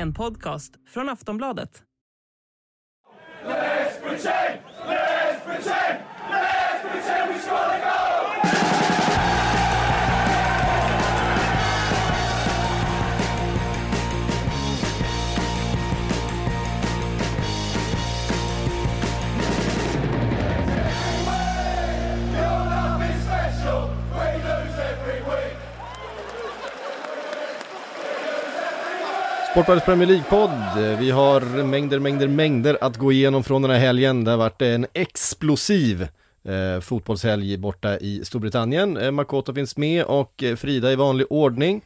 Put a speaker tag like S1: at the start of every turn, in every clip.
S1: En podcast från Aftonbladet.
S2: Sportbladets Premier League-podd. Vi har mängder, mängder, mängder att gå igenom från den här helgen. Det har varit en explosiv eh, fotbollshelg borta i Storbritannien. Eh, Makoto finns med och eh, Frida i vanlig ordning.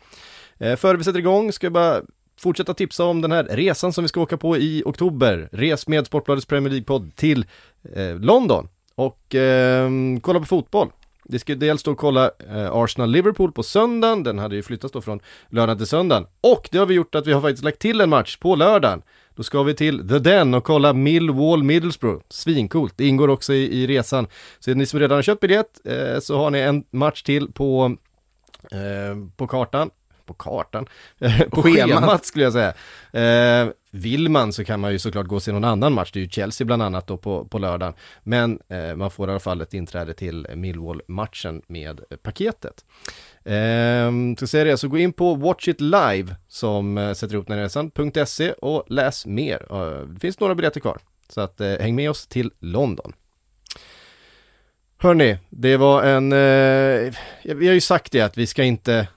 S2: Eh, före vi sätter igång ska jag bara fortsätta tipsa om den här resan som vi ska åka på i oktober. Res med Sportbladets Premier League-podd till eh, London och eh, kolla på fotboll. Vi ska dels då kolla eh, Arsenal-Liverpool på söndagen, den hade ju flyttats då från lördag till söndagen. Och det har vi gjort att vi har faktiskt lagt till en match på lördagen. Då ska vi till The Den och kolla Millwall Middlesbrough. Svincoolt, det ingår också i, i resan. Så ni som redan har köpt biljett eh, så har ni en match till på, eh, på kartan. På kartan? på schemat. skulle jag säga. Eh, vill man så kan man ju såklart gå och se någon annan match, det är ju Chelsea bland annat då på, på lördagen. Men eh, man får i alla fall ett inträde till Millwall-matchen med paketet. Eh, ska säga det, så gå in på Watch It Live som eh, sätter ihop den här resan.se och läs mer. Eh, det finns några biljetter kvar, så att eh, häng med oss till London. Hörni, det var en, eh, vi har ju sagt det att vi ska inte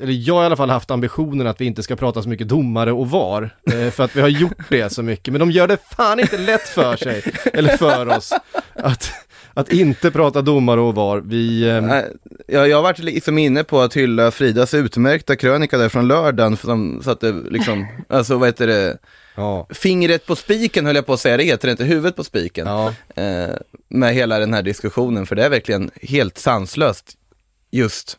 S2: eller jag har i alla fall haft ambitionen att vi inte ska prata så mycket domare och VAR, eh, för att vi har gjort det så mycket, men de gör det fan inte lätt för sig, eller för oss, att, att inte prata domare och VAR. Vi, eh...
S3: ja, jag har varit liksom inne på att hylla Fridas utmärkta krönika där från lördagen, som, så att det liksom, alltså vad heter det, Ja. Fingret på spiken höll jag på att säga, det heter det inte, huvudet på spiken. Ja. Eh, med hela den här diskussionen, för det är verkligen helt sanslöst just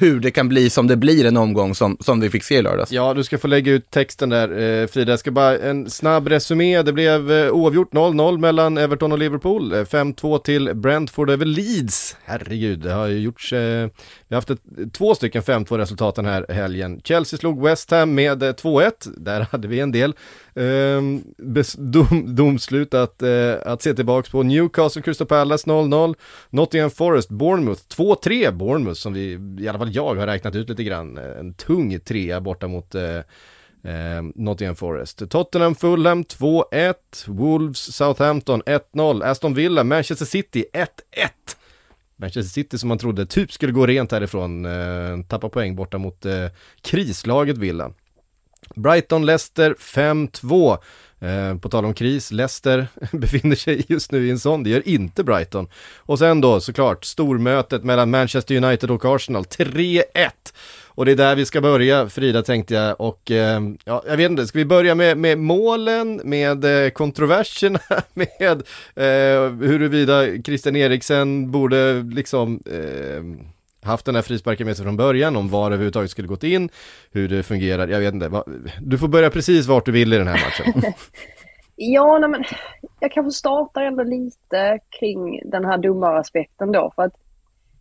S3: hur det kan bli som det blir en omgång som, som vi fick se i lördags.
S2: Ja, du ska få lägga ut texten där eh, Frida. Jag ska bara en snabb resumé. Det blev eh, oavgjort 0-0 mellan Everton och Liverpool. Eh, 5-2 till Brentford över Leeds. Herregud, det har ju gjorts, eh, vi har haft ett, två stycken 5-2 resultat den här helgen. Chelsea slog West Ham med eh, 2-1. Där hade vi en del eh, dom, domslut att, eh, att se tillbaks på. Newcastle, Crystal Palace 0-0. Nottingham Forest, Bournemouth 2-3 Bournemouth som vi, i alla fall jag har räknat ut lite grann. Eh, en tung trea borta mot eh, eh, Nottingham Forest. Tottenham, Fulham 2-1. Wolves, Southampton 1-0. Aston Villa, Manchester City 1-1. Manchester City som man trodde typ skulle gå rent härifrån, eh, tappa poäng borta mot eh, krislaget Villa. Brighton, Leicester 5-2. Eh, på tal om kris, Leicester befinner sig just nu i en sån, det gör inte Brighton. Och sen då såklart stormötet mellan Manchester United och Arsenal, 3-1. Och det är där vi ska börja, Frida tänkte jag. Och eh, ja, jag vet inte, ska vi börja med, med målen, med eh, kontroverserna, med eh, huruvida Christian Eriksen borde liksom eh, haft den här frisparken med sig från början, om var överhuvudtaget skulle gått in, hur det fungerar, jag vet inte. Du får börja precis vart du vill i den här matchen.
S4: ja, nej, men jag kanske startar ändå lite kring den här domaraspekten då, för att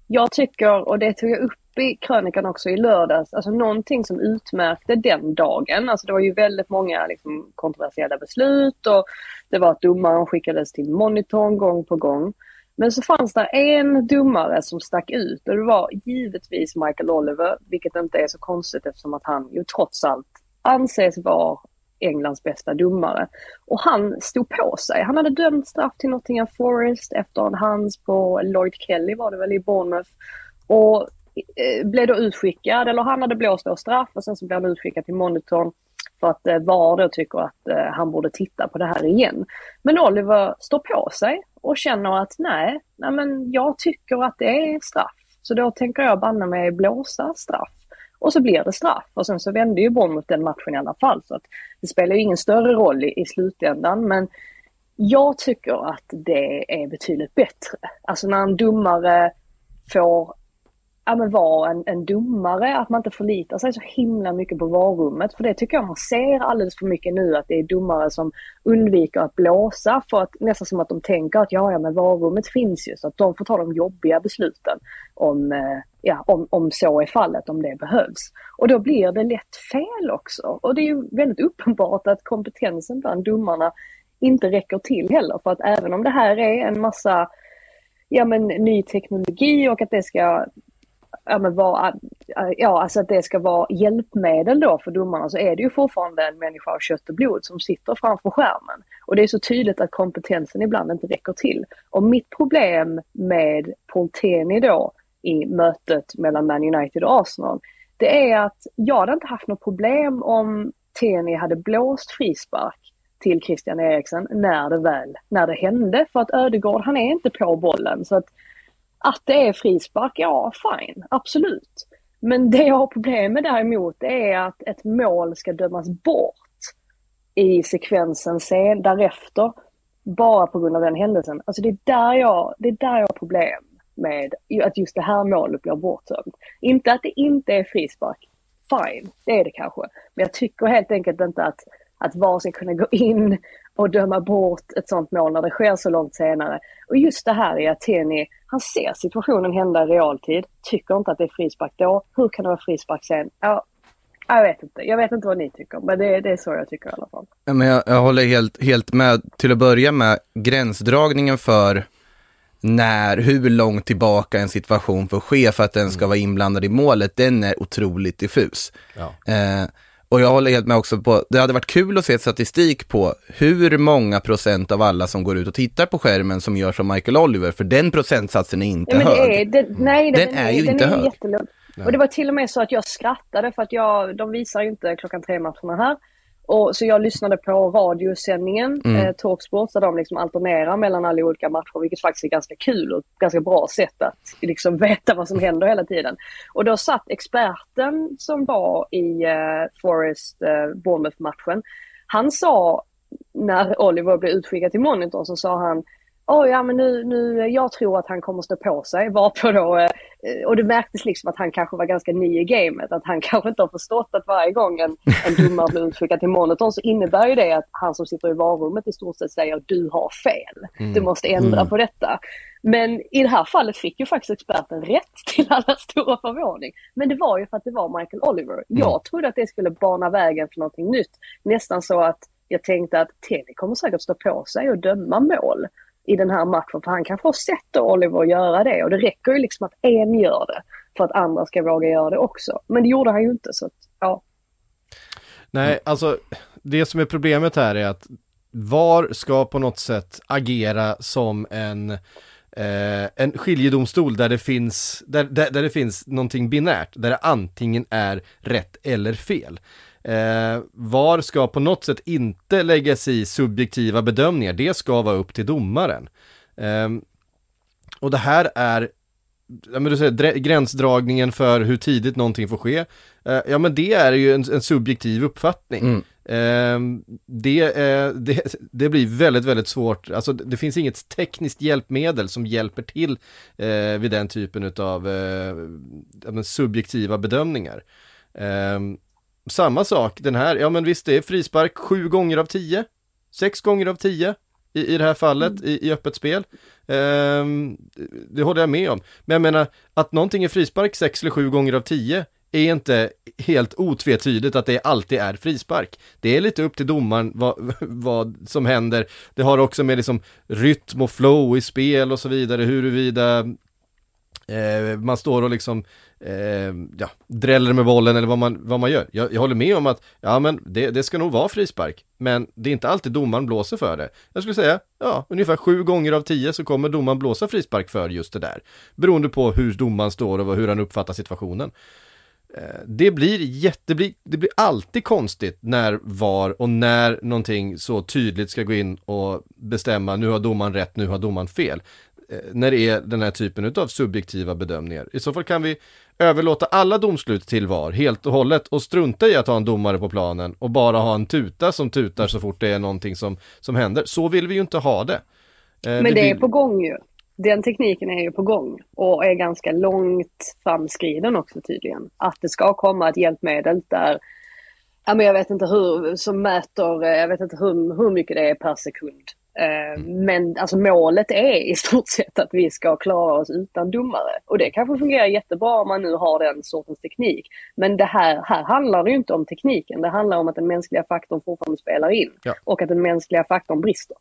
S4: jag tycker, och det tog jag upp i krönikan också i lördags, alltså någonting som utmärkte den dagen, alltså det var ju väldigt många liksom, kontroversiella beslut och det var att domaren skickades till monitorn gång på gång. Men så fanns det en domare som stack ut och det var givetvis Michael Oliver, vilket inte är så konstigt eftersom att han ju trots allt anses vara Englands bästa domare. Och han stod på sig. Han hade dömt straff till Nottingham Forest efter en hands på Lloyd Kelly var det väl i Bournemouth. Och Eh, blev då utskickad, eller han hade blåst då straff och sen så blev han utskickad till monitorn för att eh, VAR då tycker att eh, han borde titta på det här igen. Men Oliver står på sig och känner att nej, nej men jag tycker att det är straff. Så då tänker jag banna mig blåsa straff. Och så blir det straff. Och sen så vände ju Bournemouth den matchen i alla fall. Så att det spelar ju ingen större roll i, i slutändan. Men jag tycker att det är betydligt bättre. Alltså när en domare får ja, men vara en, en domare, att man inte förlitar sig så himla mycket på varummet. För det tycker jag man ser alldeles för mycket nu, att det är domare som undviker att blåsa för att nästan som att de tänker att ja, ja men varummet finns ju så att de får ta de jobbiga besluten om, eh, ja, om, om så är fallet, om det behövs. Och då blir det lätt fel också. Och det är ju väldigt uppenbart att kompetensen bland domarna inte räcker till heller. För att även om det här är en massa ja, men, ny teknologi och att det ska ja, men var, ja, alltså att det ska vara hjälpmedel då för domarna så är det ju fortfarande en människa av kött och blod som sitter framför skärmen. Och det är så tydligt att kompetensen ibland inte räcker till. Och mitt problem med Polteni då i mötet mellan Man United och Arsenal, det är att jag hade inte haft något problem om Teni hade blåst frispark till Christian Eriksen när det väl, när det hände. För att Ödegård, han är inte på bollen. Så att, att det är frispark, ja fine, absolut. Men det jag har problem med däremot är att ett mål ska dömas bort i sekvensen sen, därefter, bara på grund av den händelsen. Alltså det är där jag, det är där jag har problem med att just det här målet blir bortdömt. Inte att det inte är frispark, fine, det är det kanske. Men jag tycker helt enkelt inte att att VAR ska kunna gå in och döma bort ett sånt mål när det sker så långt senare. Och just det här är att Teni, han ser situationen hända i realtid, tycker inte att det är frispark då. Hur kan det vara frispark sen? Ja, jag vet inte. Jag vet inte vad ni tycker, men det, det är så jag tycker i alla fall.
S3: Ja, men jag, jag håller helt, helt med. Till att börja med, gränsdragningen för när, hur långt tillbaka en situation får ske för att den ska vara inblandad i målet, den är otroligt diffus. Ja. Eh, och jag håller helt med också på, det hade varit kul att se statistik på hur många procent av alla som går ut och tittar på skärmen som gör som Michael Oliver, för den procentsatsen är inte ja, hög.
S4: Är, det, nej, den, den, är, är ju den inte är hög. Jättelugn. Och det var till och med så att jag skrattade för att jag, de visar ju inte klockan tre matcherna här. Och, så jag lyssnade på radiosändningen, mm. eh, Talksport, där de liksom alternerar mellan alla olika matcher, vilket faktiskt är ganska kul och ett ganska bra sätt att liksom veta vad som händer hela tiden. Och då satt experten som var i eh, Forest eh, Bournemouth-matchen, han sa när Oliver blev utskickad till monitorn så sa han oh, ja men nu, nu, jag tror att han kommer stå på sig. Varpå då, eh, och det märktes liksom att han kanske var ganska ny i gamet, att han kanske inte har förstått att varje gång en, en domare blir utskickad till monitorn så innebär ju det att han som sitter i varummet i stort sett säger du har fel, mm. du måste ändra mm. på detta. Men i det här fallet fick ju faktiskt experten rätt till alla stora förvåning. Men det var ju för att det var Michael Oliver. Mm. Jag trodde att det skulle bana vägen för någonting nytt. Nästan så att jag tänkte att TV kommer säkert stå på sig och döma mål i den här matchen. För han kanske har sett Oliver göra det och det räcker ju liksom att en gör det för att andra ska våga göra det också. Men det gjorde han ju inte så att, ja.
S2: Nej, alltså det som är problemet här är att VAR ska på något sätt agera som en eh, en skiljedomstol där det finns, där, där, där det finns någonting binärt, där det antingen är rätt eller fel. Eh, VAR ska på något sätt inte lägga sig i subjektiva bedömningar, det ska vara upp till domaren. Eh, och det här är ja, men du säger, gränsdragningen för hur tidigt någonting får ske. Eh, ja men det är ju en, en subjektiv uppfattning. Mm. Eh, det, eh, det, det, blir väldigt, väldigt svårt, alltså det finns inget tekniskt hjälpmedel som hjälper till eh, vid den typen av eh, subjektiva bedömningar. Samma sak, den här, ja men visst det är frispark sju gånger av tio, sex gånger av tio i, i det här fallet mm. i, i öppet spel. Um, det håller jag med om. Men jag menar, att någonting är frispark sex eller sju gånger av tio är inte helt otvetydigt att det alltid är frispark. Det är lite upp till domaren vad, vad som händer. Det har också med liksom rytm och flow i spel och så vidare, huruvida eh, man står och liksom eh, ja, dräller med bollen eller vad man, vad man gör. Jag, jag håller med om att, ja men det, det ska nog vara frispark, men det är inte alltid domaren blåser för det. Jag skulle säga, ja, ungefär sju gånger av tio så kommer domaren blåsa frispark för just det där. Beroende på hur domaren står och hur han uppfattar situationen. Ehm, det blir jätte, det blir alltid konstigt när VAR och när någonting så tydligt ska gå in och bestämma nu har domaren rätt, nu har domaren fel. Ehm, när det är den här typen av subjektiva bedömningar. I så fall kan vi överlåta alla domslut till VAR helt och hållet och strunta i att ha en domare på planen och bara ha en tuta som tutar så fort det är någonting som, som händer. Så vill vi ju inte ha det.
S4: Eh, Men det, är på gång ju den tekniken är ju på gång och är ganska långt framskriden också tydligen. Att det ska komma ett hjälpmedel där, ja men jag vet inte hur, som mäter, jag vet inte hur, hur mycket det är per sekund. Eh, mm. Men alltså målet är i stort sett att vi ska klara oss utan domare. Och det kanske fungerar jättebra om man nu har den sortens teknik. Men det här, här handlar det ju inte om tekniken. Det handlar om att den mänskliga faktorn fortfarande spelar in. Ja. Och att den mänskliga faktorn brister.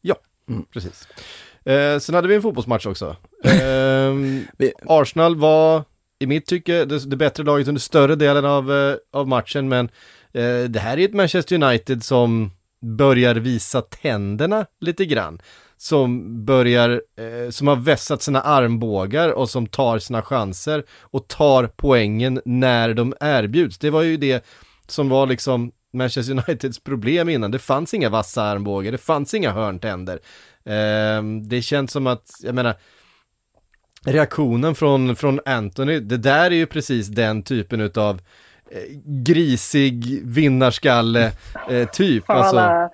S2: Ja, mm. precis. Eh, sen hade vi en fotbollsmatch också. Eh, Arsenal var i mitt tycke det, det, bättre laget under större delen av, eh, av matchen men eh, det här är ett Manchester United som börjar visa tänderna lite grann. Som börjar, eh, som har vässat sina armbågar och som tar sina chanser och tar poängen när de erbjuds. Det var ju det som var liksom Manchester Uniteds problem innan. Det fanns inga vassa armbågar, det fanns inga hörntänder. Eh, det känns som att, jag menar, reaktionen från, från Anthony, det där är ju precis den typen utav grisig vinnarskalle eh, typ.
S4: Alltså.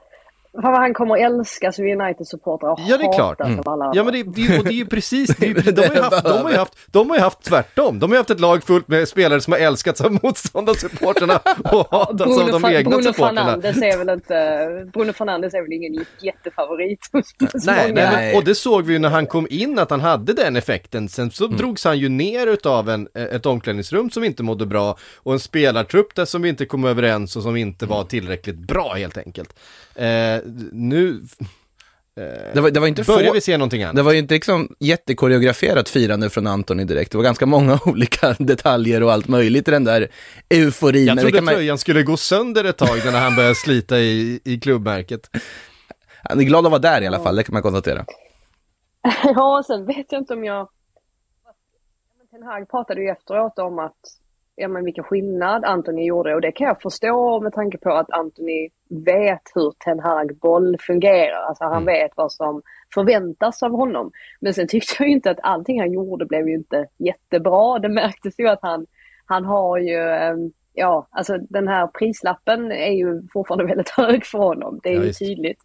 S4: Fan vad han kommer älska som United-supportrar och
S2: Ja det är klart. Mm. Ja men det, det, och det är ju precis, det, de, har ju haft, de, har ju haft, de har ju haft tvärtom. De har ju haft ett lag fullt med spelare som har älskats av motståndarsupportrarna och hatats av de egna Bruno supporterna.
S4: Fernandes är väl inte, Bruno Fernandes är väl ingen jättefavorit hos
S2: nej, nej, och det såg vi ju när han kom in att han hade den effekten. Sen så mm. drogs han ju ner utav en, ett omklädningsrum som inte mådde bra och en spelartrupp där som vi inte kom överens och som inte var tillräckligt bra helt enkelt. Eh, nu
S3: eh, det var, det var inte
S2: börjar få, vi se någonting annat.
S3: Det var ju inte liksom jättekoreograferat firande från Antoni direkt. Det var ganska många olika detaljer och allt möjligt i den där euforin.
S2: Jag trodde tröjan man... skulle gå sönder ett tag när han började slita i, i klubbmärket.
S3: Han är glad att vara där i alla fall, det kan man konstatera.
S4: Ja, sen vet jag inte om jag... Ten Hag pratade ju efteråt om att ja, men vilken skillnad Anthony gjorde och det kan jag förstå med tanke på att Anthony vet hur Ten Hag boll fungerar. Alltså han mm. vet vad som förväntas av honom. Men sen tyckte jag inte att allting han gjorde blev ju inte jättebra. Det märktes ju att han, han har ju, ehm, ja, alltså den här prislappen är ju fortfarande väldigt hög för honom. Det är ja, ju tydligt.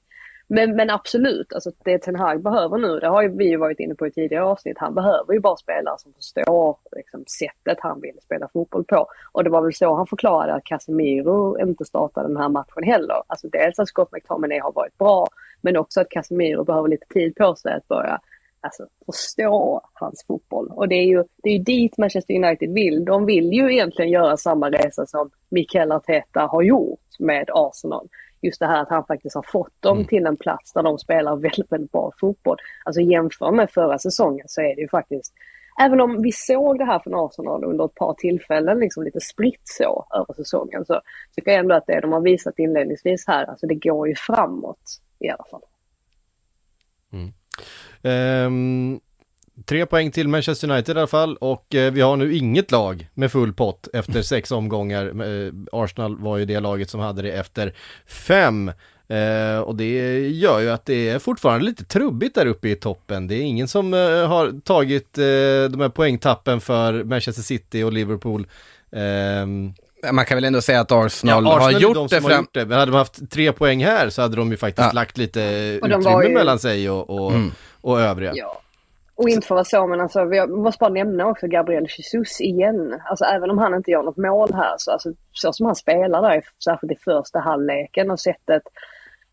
S4: Men, men absolut, alltså det Ten Hag behöver nu, det har ju vi varit inne på i tidigare avsnitt, han behöver ju bara spelare som förstår liksom, sättet han vill spela fotboll på. Och det var väl så han förklarade att Casemiro inte startade den här matchen heller. Alltså dels att Scott McTominay har varit bra, men också att Casemiro behöver lite tid på sig att börja alltså, förstå hans fotboll. Och det är, ju, det är ju dit Manchester United vill. De vill ju egentligen göra samma resa som Mikael Arteta har gjort med Arsenal just det här att han faktiskt har fått dem mm. till en plats där de spelar väldigt, väldigt bra fotboll. Alltså jämför med förra säsongen så är det ju faktiskt Även om vi såg det här från Arsenal under ett par tillfällen, liksom lite spritt så över säsongen, så tycker jag ändå att det de har visat inledningsvis här, alltså det går ju framåt i alla fall.
S2: Mm. Um, Tre poäng till Manchester United i alla fall och eh, vi har nu inget lag med full pott efter sex omgångar. Eh, Arsenal var ju det laget som hade det efter fem. Eh, och det gör ju att det är fortfarande lite trubbigt där uppe i toppen. Det är ingen som eh, har tagit eh, de här poängtappen för Manchester City och Liverpool.
S3: Ehm, man kan väl ändå säga att Arsenal, ja, Arsenal har gjort de det. Fram... gjort det.
S2: Men hade de haft tre poäng här så hade de ju faktiskt ja. lagt lite utrymme ju... mellan sig och, och, mm. och övriga.
S4: Ja. Och inte för att vara så, men alltså, jag måste bara nämna också Gabriel Jesus igen. Alltså även om han inte gör något mål här, så, alltså, så som han spelar där, särskilt i första halvleken och sättet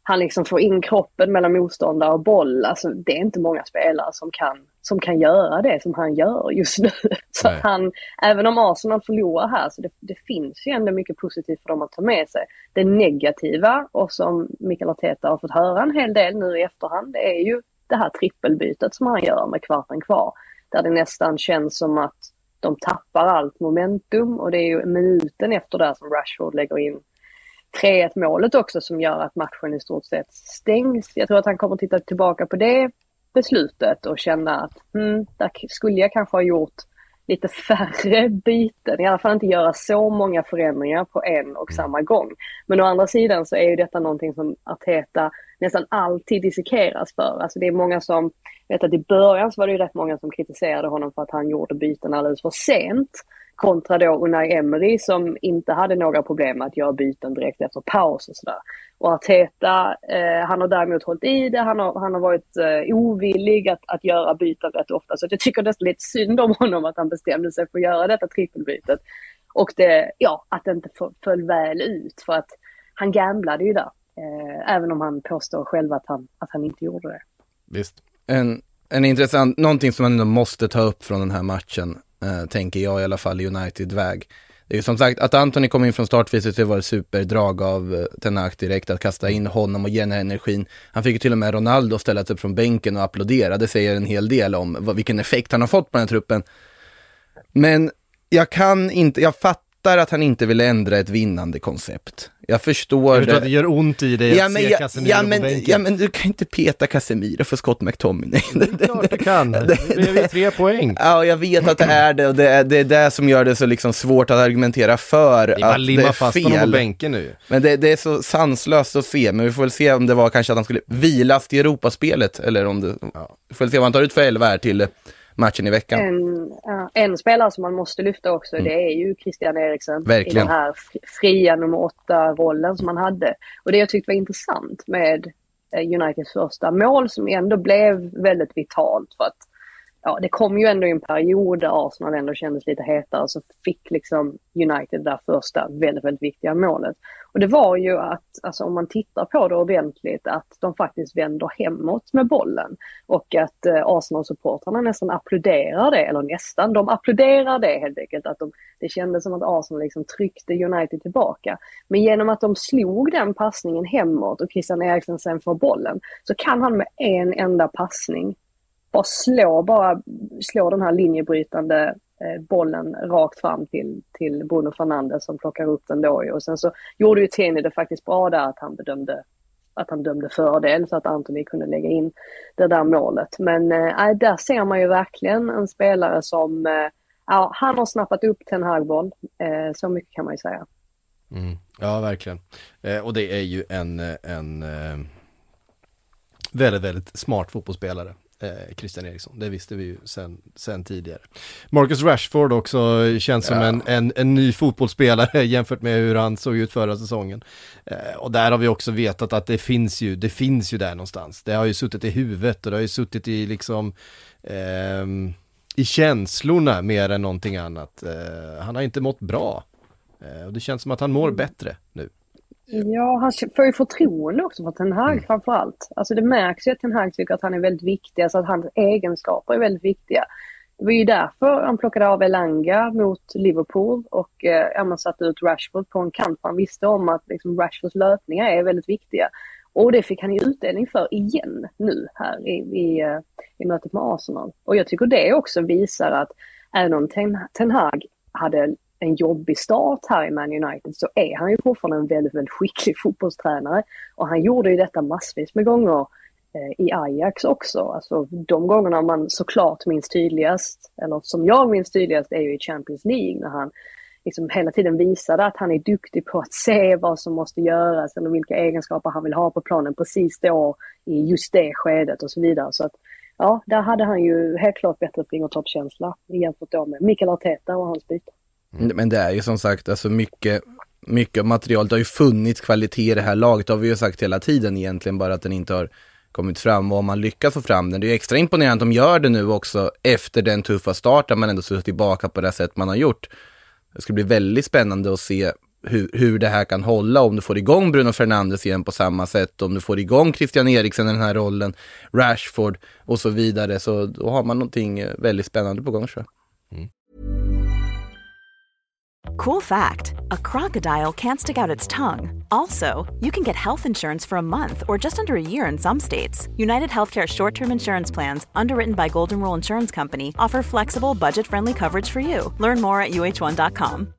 S4: han liksom får in kroppen mellan motståndare och boll. Alltså det är inte många spelare som kan, som kan göra det som han gör just nu. Så han, även om Arsenal förlorar här så det, det finns ju ändå mycket positivt för dem att ta med sig. Det negativa och som Mikael Arteta har fått höra en hel del nu i efterhand det är ju det här trippelbytet som han gör med kvarten kvar. Där det nästan känns som att de tappar allt momentum och det är ju minuten efter det som Rashford lägger in 3-1 målet också som gör att matchen i stort sett stängs. Jag tror att han kommer att titta tillbaka på det beslutet och känna att hmm, där skulle jag kanske ha gjort lite färre byten, i alla fall inte göra så många förändringar på en och samma gång. Men å andra sidan så är ju detta någonting som Arteta nästan alltid dissekeras för. Alltså det är många som, vet att i början så var det ju rätt många som kritiserade honom för att han gjorde byten alldeles för sent. Kontra då Unai Emery som inte hade några problem med att göra byten direkt efter paus och sådär. Och Arteta, eh, han har däremot hållit i det, han har, han har varit eh, ovillig att, att göra byten rätt ofta. Så jag tycker nästan lite synd om honom att han bestämde sig för att göra detta trippelbytet. Och det, ja, att det inte föll väl ut för att han gamblade ju där. Eh, även om han påstår själv att han, att han inte gjorde det.
S2: Visst.
S3: En, en intressant, någonting som man ändå måste ta upp från den här matchen, eh, tänker jag i alla fall i United-väg. Det är ju som sagt att Anthony kom in från startviset, det var ett superdrag av eh, Ten direkt att kasta in honom och ge den här energin. Han fick ju till och med Ronaldo ställa sig upp från bänken och applådera. Det säger en hel del om vad, vilken effekt han har fått på den här truppen. Men jag kan inte, jag fattar att han inte vill ändra ett vinnande koncept. Jag förstår
S2: jag det. att det gör ont i dig
S3: ja,
S2: att
S3: men,
S2: se
S3: ja,
S2: Casemiro
S3: ja, men,
S2: på bänken.
S3: Ja men du kan inte peta Casemiro för Scott McTominay.
S2: Det är klart du kan. Det blev ju tre poäng.
S3: Ja, jag vet att det är det och det är, det är det som gör det så liksom svårt att argumentera för
S2: det
S3: att det är
S2: fast
S3: fel.
S2: honom på bänken nu.
S3: Men det, det, är så sanslöst att se, men vi får väl se om det var kanske att han skulle vilas till Europaspelet eller om det, ja. vi får väl se vad han tar ut för elva här till matchen i veckan.
S4: En, en spelare som man måste lyfta också, mm. det är ju Christian Eriksen.
S3: Verkligen.
S4: I den här fria nummer åtta-rollen som han hade. Och det jag tyckte var intressant med eh, Uniteds första mål som ändå blev väldigt vitalt för att ja, det kom ju ändå i en period där Arsenal ändå kändes lite hetare så fick liksom United det där första väldigt, väldigt viktiga målet. Och det var ju att, alltså om man tittar på det ordentligt, att de faktiskt vänder hemåt med bollen. Och att eh, Arsenal-supportrarna nästan applåderar det, eller nästan, de applåderar det helt enkelt. Att de, det kändes som att Arsenal liksom tryckte United tillbaka. Men genom att de slog den passningen hemåt och Christian Eriksen sen får bollen, så kan han med en enda passning bara slå, bara slår den här linjebrytande eh, bollen rakt fram till, till Bruno Fernandes som plockar upp den då och sen så gjorde ju Teni det faktiskt bra där att han bedömde att han dömde fördel så att Anthony kunde lägga in det där målet. Men äh, där ser man ju verkligen en spelare som, äh, han har snappat upp Ten Hag-boll, äh, så mycket kan man ju säga.
S2: Mm. Ja, verkligen. Eh, och det är ju en, en eh, väldigt, väldigt smart fotbollsspelare eh, Christian Eriksson. Det visste vi ju sen, sen tidigare. Marcus Rashford också känns som en, en, en ny fotbollsspelare jämfört med hur han såg ut förra säsongen. Eh, och där har vi också vetat att det finns ju, det finns ju där någonstans. Det har ju suttit i huvudet och det har ju suttit i liksom eh, i känslorna mer än någonting annat. Eh, han har inte mått bra. Eh, och det känns som att han mår bättre nu.
S4: Ja, han får ju förtroende också för Ten Hag mm. framför allt. Alltså det märks ju att Ten Hag tycker att han är väldigt viktig, alltså att hans egenskaper är väldigt viktiga. Det var ju därför han plockade av Elanga mot Liverpool och eh, man satte ut Rashford på en kant. Han visste om att liksom, Rashfords löpningar är väldigt viktiga. Och det fick han ju utdelning för igen nu här i, i, eh, i mötet med Arsenal. Och jag tycker det också visar att även om Ten, Ten Hag hade en jobbig start här i Man United så är han ju fortfarande en väldigt, väldigt skicklig fotbollstränare. Och han gjorde ju detta massvis med gånger eh, i Ajax också. Alltså de gångerna man såklart minns tydligast, eller som jag minns tydligast, är ju i Champions League när han liksom hela tiden visade att han är duktig på att se vad som måste göras eller vilka egenskaper han vill ha på planen precis då i just det skedet och så vidare. Så att ja, där hade han ju helt klart bättre fingertoppskänsla jämfört då med Mikael Arteta och hans byte.
S3: Mm. Men det är ju som sagt, alltså mycket, mycket av materialet har ju funnits kvalitet i det här laget, det har vi ju sagt hela tiden egentligen, bara att den inte har kommit fram och om man lyckas få fram den. Det är ju extra imponerande att de gör det nu också efter den tuffa starten man ändå suttit tillbaka på det sätt man har gjort. Det ska bli väldigt spännande att se hur, hur det här kan hålla, om du får igång Bruno Fernandes igen på samma sätt, om du får igång Christian Eriksen i den här rollen, Rashford och så vidare, så då har man någonting eh, väldigt spännande på gång tror jag.
S5: Cool fact a crocodile can't stick out its tongue. Also, you can get health insurance for a month or just under a year in some states. United Healthcare short term insurance plans, underwritten by Golden Rule Insurance Company, offer flexible, budget friendly coverage for you. Learn more at uh1.com.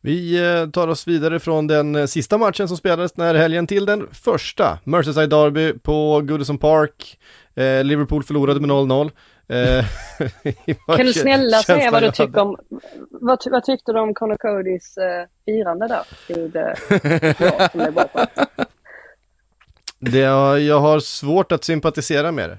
S2: Vi eh, tar oss vidare från den eh, sista matchen som spelades när helgen till den första. Merseyside Derby på Goodison Park. Eh, Liverpool förlorade med 0-0. Eh,
S4: kan du snälla säga vad du tycker om, vad, vad tyckte du om Conor Codys eh, firande där? Det,
S2: det, jag har svårt att sympatisera med det.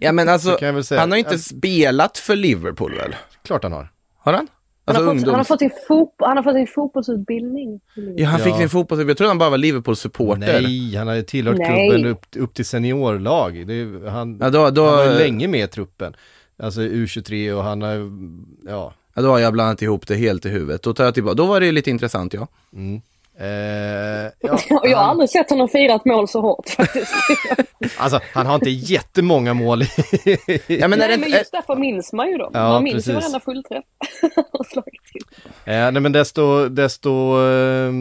S3: Ja men alltså, han har inte spelat för Liverpool väl?
S2: Klart han har.
S3: Har han?
S4: Alltså han, har fått, han, har fått sin fotboll, han har fått sin fotbollsutbildning.
S3: Ja, han fick sin fotbollsutbildning. Jag trodde han bara var Liverpool-supporter.
S2: Nej, han har tillhört Nej. klubben upp, upp till seniorlag. Det, han, ja, då, då, han var länge med i truppen. Alltså U23 och han har, ja.
S3: Ja, då har jag blandat ihop det helt i huvudet. Då tar jag tillbaka. Då var det lite intressant, ja. Mm.
S4: Eh, ja, jag har han... aldrig sett honom fira ett mål så hårt faktiskt.
S2: alltså, han har inte jättemånga mål.
S4: ja, men, nej, men just därför minns man ju dem. Ja, man minns ju varenda fullträff.
S2: eh, nej, men desto, desto eh,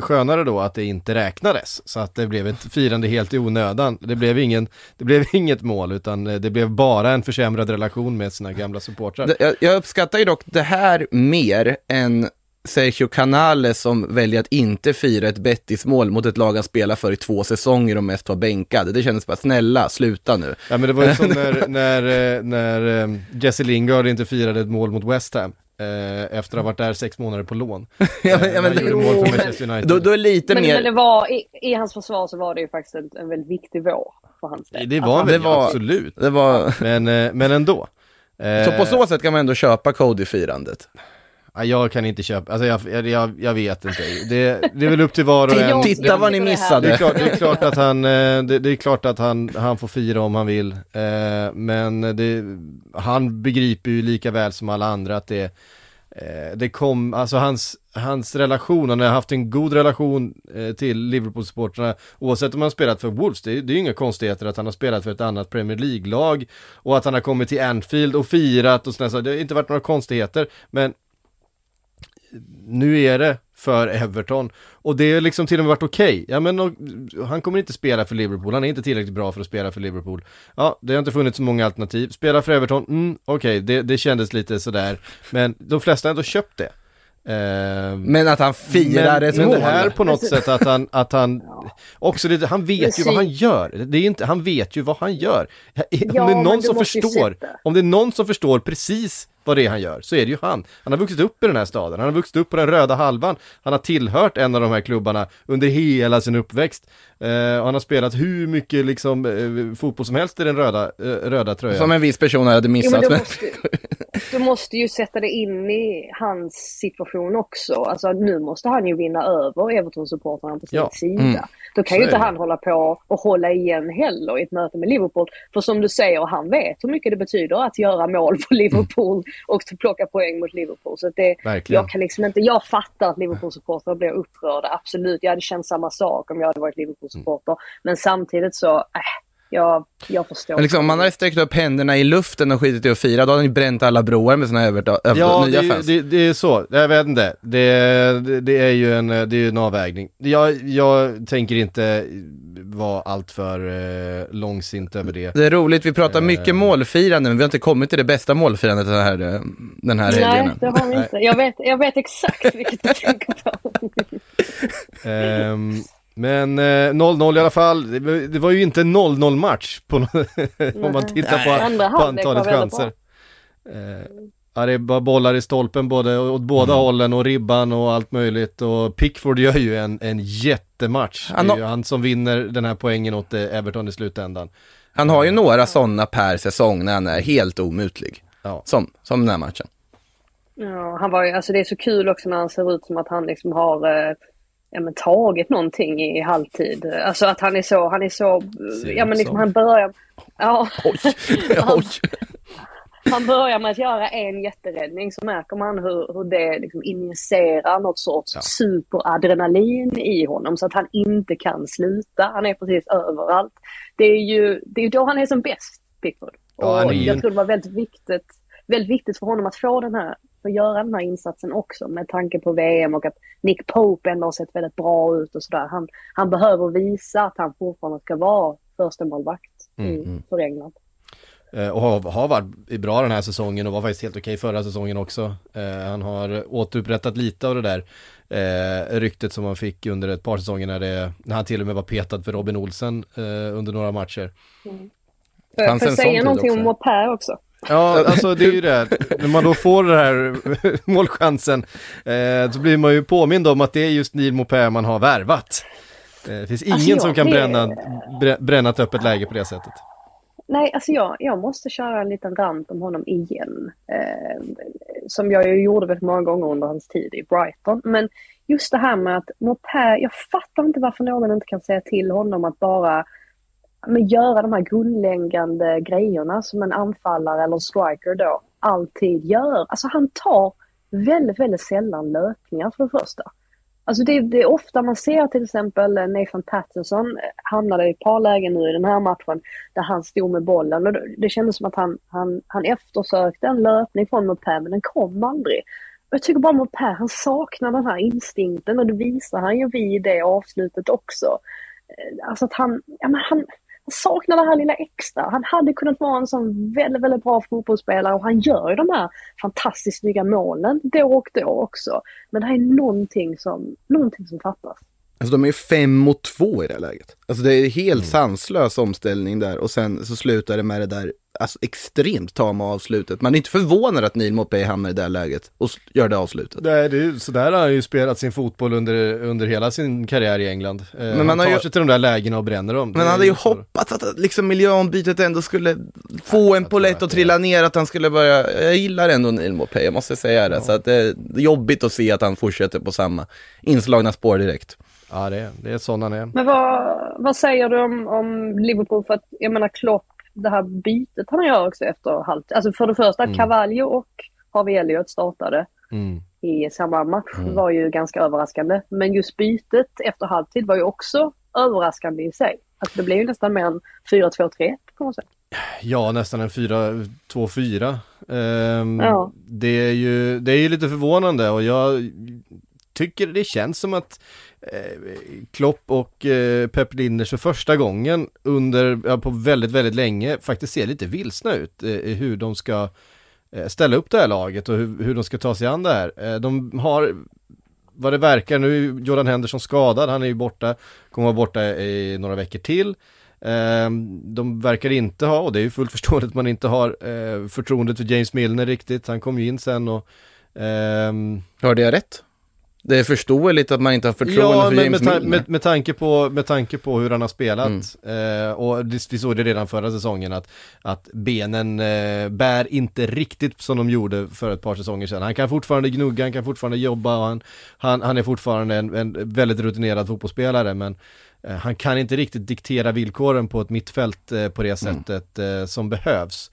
S2: skönare då att det inte räknades. Så att det blev ett firande helt i onödan. Det blev, ingen, det blev inget mål utan det blev bara en försämrad relation med sina gamla supportrar.
S3: Jag, jag uppskattar ju dock det här mer än Sergio Canales som väljer att inte fira ett Betis-mål mot ett lag han spelar för i två säsonger och mest var bänkad. Det kändes bara, snälla, sluta nu.
S2: Ja men det var ju som när, när, eh, när eh, Jesse Lingard inte firade ett mål mot West Ham. Eh, efter att ha varit där sex månader på lån.
S3: ja, men, ja, men, det, mål för Manchester United. Då, då är lite
S4: men,
S3: mer...
S4: men det var, i, i, hans försvar så var det ju faktiskt en, en väldigt viktig vår för hans del.
S2: Det var alltså, det var, absolut. Det var... Men, men ändå.
S3: Så på så sätt kan man ändå köpa Cody-firandet.
S2: Jag kan inte köpa, alltså jag, jag, jag vet inte. Det, det är väl upp till var och en.
S3: Titta vad ni missade.
S2: Det är klart, det är klart att, han, eh, det, det, är klart att han, han får fira om han vill. Eh, men det, han begriper ju lika väl som alla andra att det, eh, det kom, alltså hans, hans relation, han har haft en god relation till Liverpool-supportrarna oavsett om han spelat för Wolves, det, det är ju inga konstigheter att han har spelat för ett annat Premier League-lag och att han har kommit till Anfield och firat och sådär, så det har inte varit några konstigheter men nu är det för Everton. Och det har liksom till och med varit okej. Okay. Ja men och, han kommer inte spela för Liverpool, han är inte tillräckligt bra för att spela för Liverpool. Ja, det har inte funnits så många alternativ. Spela för Everton, mm, okej, okay, det, det kändes lite sådär. Men de flesta har ändå köpt det.
S3: Eh, men att han firar ett men mål?
S2: Men det här på något sätt att han, att han, också det, han vet ju vad han gör. Det är inte, han vet ju vad han gör. Om ja, det är någon som förstår, om det är någon som förstår precis vad det är han gör, så är det ju han. Han har vuxit upp i den här staden, han har vuxit upp på den röda halvan, han har tillhört en av de här klubbarna under hela sin uppväxt. Eh, och han har spelat hur mycket liksom eh, fotboll som helst i den röda, eh, röda tröjan.
S3: Som en viss person hade missat. Jo,
S4: du, måste, du måste ju sätta det in i hans situation också. Alltså nu måste han ju vinna över Everton-supportrarna på sin ja. sida. Mm. Då kan så ju inte han hålla på och hålla igen heller i ett möte med Liverpool. För som du säger, han vet hur mycket det betyder att göra mål på Liverpool och plocka poäng mot Liverpool. Så det, jag kan liksom inte, jag fattar att Liverpool-supportrar blir upprörda, absolut. Jag hade känt samma sak om jag hade varit Liverpool-supporter. Men samtidigt så, äh, jag, jag förstår.
S3: Men liksom, om man hade sträckt upp händerna i luften och skitit i att fira, då hade ni bränt alla broar med sådana över, över
S2: ja,
S3: nya
S2: det,
S3: fans.
S2: Ja, det, det, är så. Jag vet inte. Det, det, det, är ju en, det är en avvägning. Jag, jag tänker inte vara alltför eh, långsint över det.
S3: Det är roligt, vi pratar mycket eh. målfirande, men vi har inte kommit till det bästa målfirandet den här, eh, den här helgen.
S4: Nej, det har vi inte. Jag vet, jag vet exakt vilket du tänker på.
S2: um, Men 0-0 eh, i alla fall, det, det, var ju inte en 0-0 match på, om man tittar på, på antalet chanser. Eh, ja, det är bara bollar i stolpen både åt båda mm. hållen och ribban och allt möjligt och Pickford gör ju en, en jättematch. Han det är ju han som vinner den här poängen åt eh, Everton i slutändan.
S3: Han har ju några sådana per säsong när han är helt omutlig. Ja. Som, som den här matchen.
S4: Ja, han var ju, alltså det är så kul också när han ser ut som att han liksom har eh, ja, men, tagit någonting i halvtid. Alltså att han är så, han är så, Ser ja men liksom han börjar, ja. Oj, oj. Han, börjar med att göra en jätteräddning så märker man hur, hur det liksom injicerar något sorts ja. superadrenalin i honom så att han inte kan sluta. Han är precis överallt. Det är ju det är då han är som bäst, Pickford. Ja, och jag tror det var väldigt viktigt, väldigt viktigt för honom att få den här få göra den här insatsen också med tanke på VM och att Nick Pope ändå har sett väldigt bra ut och sådär. Han, han behöver visa att han fortfarande ska vara första målvakt mm. för England.
S2: Eh, och har, har varit bra den här säsongen och var faktiskt helt okej förra säsongen också. Eh, han har återupprättat lite av det där eh, ryktet som han fick under ett par säsonger när, det, när han till och med var petad för Robin Olsen eh, under några matcher.
S4: Mm. Får jag säga någonting också. om Mopé också?
S2: Ja, alltså det är ju det. När man då får den här målchansen eh, så blir man ju påmind om att det är just Neil Mopé man har värvat. Eh, det finns alltså, ingen alltså, som kan bränna, bränna ett öppet läge på det sättet.
S4: Nej, alltså jag, jag måste köra en liten rant om honom igen. Eh, som jag ju gjorde väldigt många gånger under hans tid i Brighton. Men just det här med att Mopé, jag fattar inte varför någon inte kan säga till honom att bara men göra de här grundläggande grejerna som en anfallare eller striker då alltid gör. Alltså han tar väldigt, väldigt sällan löpningar för det första. Alltså det, det, är ofta man ser till exempel Nathan Patterson hamnade i ett par lägen nu i den här matchen där han stod med bollen och det kändes som att han, han, han eftersökte en löpning från Mopé men den kom aldrig. Och jag tycker bara Mopé, han saknar den här instinkten och det visar han ju vid det avslutet också. Eh, alltså att han, ja men han, han saknar det här lilla extra. Han hade kunnat vara en sån väldigt, väldigt bra fotbollsspelare och han gör ju de här fantastiskt snygga målen då och då också. Men det här är någonting som, någonting som fattas.
S3: Alltså de är ju fem mot två i det läget. Alltså det är helt mm. sanslös omställning där och sen så slutar det med det där alltså, extremt tama avslutet. Man är inte förvånad att Neil Mopé hamnar i det här läget och gör det avslutet.
S2: Nej, det är, så där har han ju spelat sin fotboll under, under hela sin karriär i England. Eh, men man han tar har ju, sig till de där lägena och bränner dem.
S3: Men han hade ju hoppats att liksom miljöombytet ändå skulle få en polett att trilla ner, att han skulle börja, jag gillar ändå Neil Mopé, jag måste säga det. Ja. Så att det är jobbigt att se att han fortsätter på samma inslagna spår direkt.
S2: Ja, det det är sån han är.
S4: Men vad, vad säger du om, om Liverpool? För att jag menar Klopp det här bytet han gör också efter halvtid. Alltså för det första, mm. Cavallo och Harvey Elliot startade mm. i samma match mm. var ju ganska överraskande. Men just bytet efter halvtid var ju också överraskande i sig. Alltså det blev ju nästan mer en 4-2-3 på något sätt.
S2: Ja, nästan en 4-2-4. Um, ja. det, är ju, det är ju lite förvånande och jag tycker det känns som att Eh, Klopp och eh, Pep Linders för första gången under, ja, på väldigt, väldigt länge faktiskt ser lite vilsna ut eh, i hur de ska ställa upp det här laget och hur, hur de ska ta sig an det här. De har, vad det verkar, nu är Jordan Henderson skadad, han är ju borta, kommer vara borta i några veckor till. De verkar inte ha, och det är ju fullt förståeligt att man inte har förtroendet för James Milner riktigt, han kom ju in sen och
S3: um... Hörde jag rätt? Det är förståeligt att man inte har förtroende ja, för James
S2: med,
S3: ta
S2: med, med, tanke på, med tanke på hur han har spelat, mm. eh, och vi såg det redan förra säsongen, att, att benen eh, bär inte riktigt som de gjorde för ett par säsonger sedan. Han kan fortfarande gnugga, han kan fortfarande jobba och han, han, han är fortfarande en, en väldigt rutinerad fotbollsspelare, men eh, han kan inte riktigt diktera villkoren på ett mittfält eh, på det mm. sättet mm. som behövs.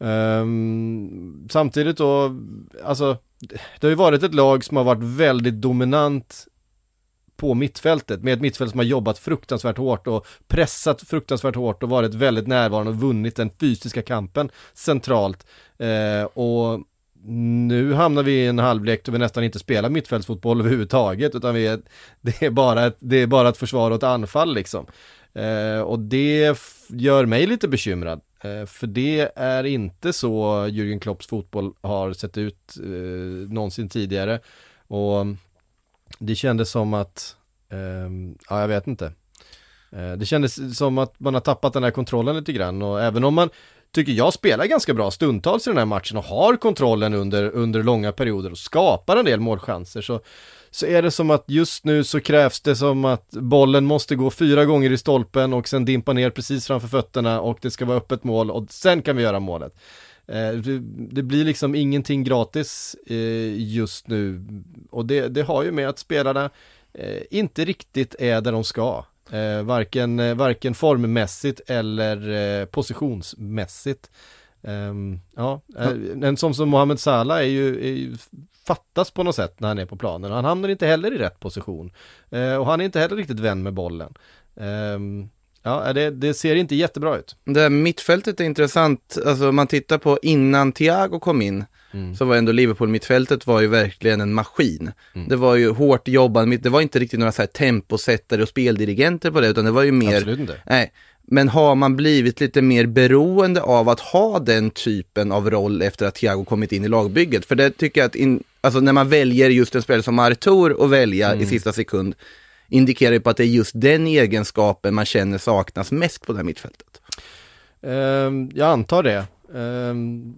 S2: Um, samtidigt då, alltså det har ju varit ett lag som har varit väldigt dominant på mittfältet med ett mittfält som har jobbat fruktansvärt hårt och pressat fruktansvärt hårt och varit väldigt närvarande och vunnit den fysiska kampen centralt. Eh, och nu hamnar vi i en halvlek då vi nästan inte spelar mittfältsfotboll överhuvudtaget utan vi är, det, är bara ett, det är bara ett försvar och ett anfall liksom. Eh, och det gör mig lite bekymrad. Eh, för det är inte så Jürgen Klopps fotboll har sett ut eh, någonsin tidigare. Och det kändes som att, eh, ja jag vet inte. Eh, det kändes som att man har tappat den här kontrollen lite grann och även om man tycker jag spelar ganska bra stundtals i den här matchen och har kontrollen under, under långa perioder och skapar en del målchanser så så är det som att just nu så krävs det som att bollen måste gå fyra gånger i stolpen och sen dimpa ner precis framför fötterna och det ska vara öppet mål och sen kan vi göra målet. Eh, det blir liksom ingenting gratis eh, just nu och det, det har ju med att spelarna eh, inte riktigt är där de ska. Varken, varken formmässigt eller positionsmässigt. Um, ja, en sån som Mohamed Salah är ju, är ju fattas på något sätt när han är på planen. Han hamnar inte heller i rätt position. Eh, och han är inte heller riktigt vän med bollen. Eh, ja, det, det, ser inte jättebra ut.
S3: Det här mittfältet är intressant, alltså om man tittar på innan Thiago kom in, mm. så var ändå Liverpool-mittfältet var ju verkligen en maskin. Mm. Det var ju hårt jobbande, det var inte riktigt några så här temposättare och speldirigenter på det, utan det var ju mer...
S2: Absolut inte.
S3: Nej, Men har man blivit lite mer beroende av att ha den typen av roll efter att Thiago kommit in i lagbygget? För det tycker jag att, in, alltså när man väljer just en spelare som Artur att välja mm. i sista sekund, indikerar ju på att det är just den egenskapen man känner saknas mest på det här mittfältet.
S2: Um, jag antar det. Um,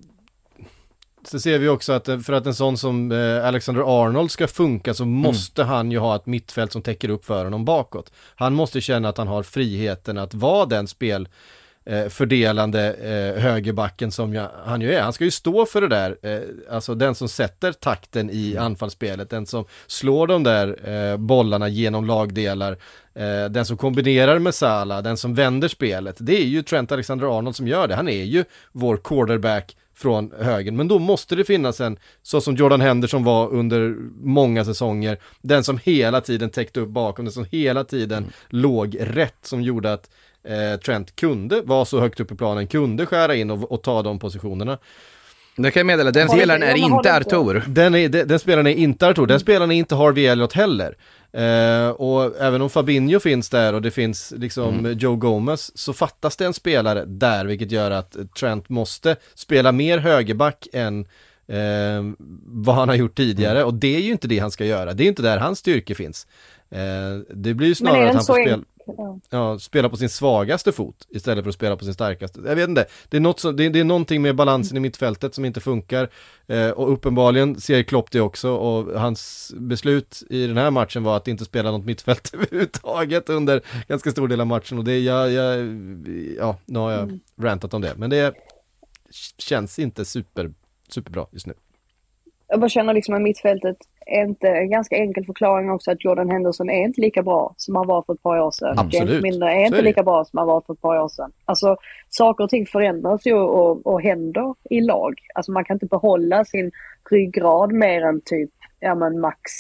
S2: så ser vi också att för att en sån som eh, Alexander Arnold ska funka så mm. måste mm. han ju ha ett mittfält som täcker upp för honom bakåt. Han måste känna att han har friheten att vara den spel eh, fördelande eh, högerbacken som jag, han ju är. Han ska ju stå för det där, eh, alltså den som sätter takten i mm. anfallsspelet, den som slår de där eh, bollarna genom lagdelar, eh, den som kombinerar med Sala, den som vänder spelet. Det är ju Trent Alexander-Arnold som gör det. Han är ju vår quarterback från högen. Men då måste det finnas en, så som Jordan Henderson var under många säsonger, den som hela tiden täckte upp bakom, den som hela tiden mm. låg rätt, som gjorde att eh, Trent kunde vara så högt upp i planen, kunde skära in och, och ta de positionerna.
S3: Det kan jag meddela, den spelaren är inte Artur.
S2: Den, är, den, den spelaren är inte Artur, den spelaren är inte Harvey Elliot heller. Eh, och även om Fabinho finns där och det finns liksom mm. Joe Gomez så fattas det en spelare där vilket gör att Trent måste spela mer högerback än eh, vad han har gjort tidigare mm. och det är ju inte det han ska göra, det är inte där hans styrka finns. Eh, det blir ju snarare att han får spela ja, spela på sin svagaste fot istället för att spela på sin starkaste. Jag vet inte, det är, något som, det, det är någonting med balansen i mittfältet som inte funkar eh, och uppenbarligen ser Klopp det också och hans beslut i den här matchen var att inte spela något mittfält överhuvudtaget under ganska stor del av matchen och det, jag, jag ja, nu har jag mm. rantat om det, men det känns inte super, superbra just nu.
S4: Jag bara känner liksom att mittfältet är inte en ganska enkel förklaring också att Jordan Henderson är inte lika bra som han var för ett par år sedan.
S2: Absolut.
S4: James Milner är inte är lika bra som han var för ett par år sedan. Alltså saker och ting förändras ju och, och händer i lag. Alltså man kan inte behålla sin ryggrad mer än typ, ja men max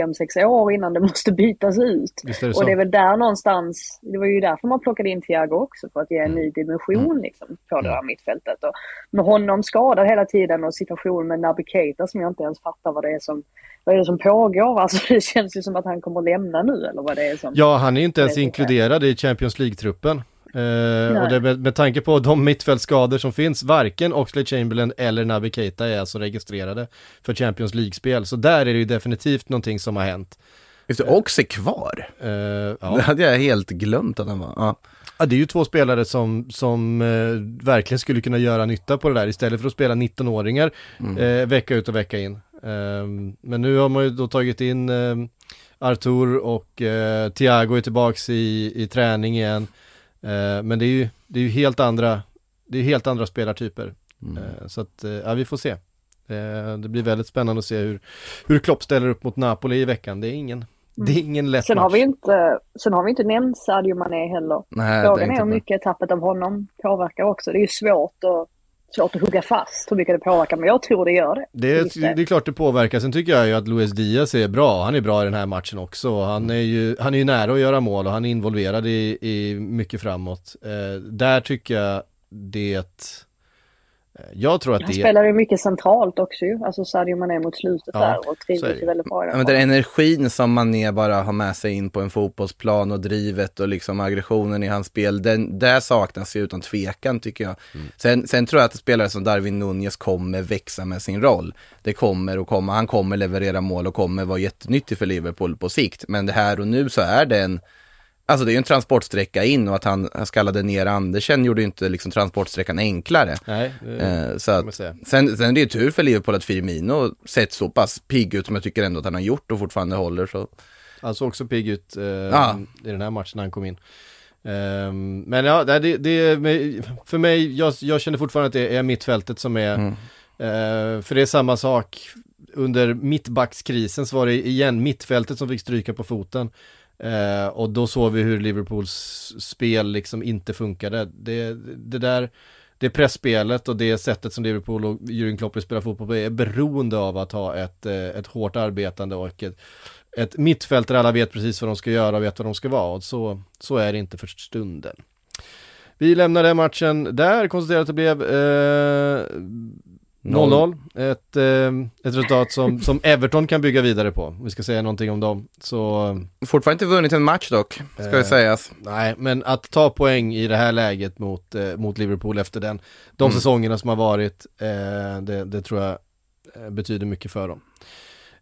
S4: fem sex år innan det måste bytas ut. Det och det är väl där någonstans, det var ju därför man plockade in Thiago också, för att ge en ny mm. dimension mm. liksom, på det här mm. mittfältet. Och med honom skadad hela tiden och situationen med Naby Keita som jag inte ens fattar vad det är som vad är det som pågår? Alltså det känns ju som att han kommer lämna nu eller vad det är som...
S2: Ja, han är inte ens inkluderad i Champions League-truppen. Uh, och det med, med tanke på de mittfältsskador som finns, varken Oxlade Chamberlain eller Naby Keita är alltså registrerade för Champions League-spel. Så där är det ju definitivt någonting som har hänt.
S3: Just det, Ox är kvar? Uh, ja. Det hade jag helt glömt att han var. Ja.
S2: Ja, det är ju två spelare som, som eh, verkligen skulle kunna göra nytta på det där istället för att spela 19-åringar mm. eh, vecka ut och vecka in. Eh, men nu har man ju då tagit in ehm, Artur och eh, Thiago är tillbaks i, i träning igen. Eh, men det är ju, det är ju helt andra, det är helt andra spelartyper. Mm. Eh, så att, ja vi får se. Eh, det blir väldigt spännande att se hur, hur Klopp ställer upp mot Napoli i veckan. Det är ingen, det är ingen lätt
S4: sen match. Har vi inte, sen har vi inte nämnt Sadio Mané heller. Nej, Frågan är, är hur mycket tappet av honom påverkar också. Det är ju svårt att svårt att hugga fast hur mycket det påverkar, men jag tror det gör det.
S2: Det är, det är klart det påverkar, sen tycker jag ju att Luis Diaz är bra, han är bra i den här matchen också. Han är ju, han är ju nära att göra mål och han är involverad i, i mycket framåt. Eh, där tycker jag det jag tror att
S4: han
S2: det...
S4: spelar ju mycket centralt också ju, alltså Sadio Mané mot slutet ja, där och trivs ju väldigt bra.
S3: Ja, men den energin som Mané bara har med sig in på en fotbollsplan och drivet och liksom aggressionen i hans spel, den, där saknas ju utan tvekan tycker jag. Mm. Sen, sen tror jag att spelare som Darwin Nunez kommer växa med sin roll. Det kommer och kommer, han kommer leverera mål och kommer vara jättenyttig för Liverpool på sikt. Men det här och nu så är det en Alltså det är ju en transportsträcka in och att han, han skallade ner Andersen gjorde ju inte liksom transportsträckan enklare.
S2: Nej,
S3: eh, så att, sen, sen är det ju tur för Liverpool att Firmino sett så pass pigg ut som jag tycker ändå att han har gjort och fortfarande håller så.
S2: Han såg också pigg ut eh, ah. i den här matchen när han kom in. Um, men ja, det, det, för mig, jag, jag känner fortfarande att det är mittfältet som är, mm. uh, för det är samma sak under mittbackskrisen så var det igen mittfältet som fick stryka på foten. Eh, och då såg vi hur Liverpools spel liksom inte funkade. Det, det där, det pressspelet och det sättet som Liverpool och Jürgen Klopp spelar fotboll på är beroende av att ha ett, eh, ett hårt arbetande och ett, ett mittfält där alla vet precis vad de ska göra och vet vad de ska vara. Och så, så är det inte för stunden. Vi lämnar den matchen där, konstaterar att det blev eh, 0-0, ett, eh, ett resultat som, som Everton kan bygga vidare på. Vi ska säga någonting om dem. Så,
S3: Fortfarande inte vunnit en match dock, ska eh, det sägas.
S2: Nej, men att ta poäng i det här läget mot, eh, mot Liverpool efter den, de mm. säsongerna som har varit, eh, det, det, tror jag eh, betyder mycket för dem.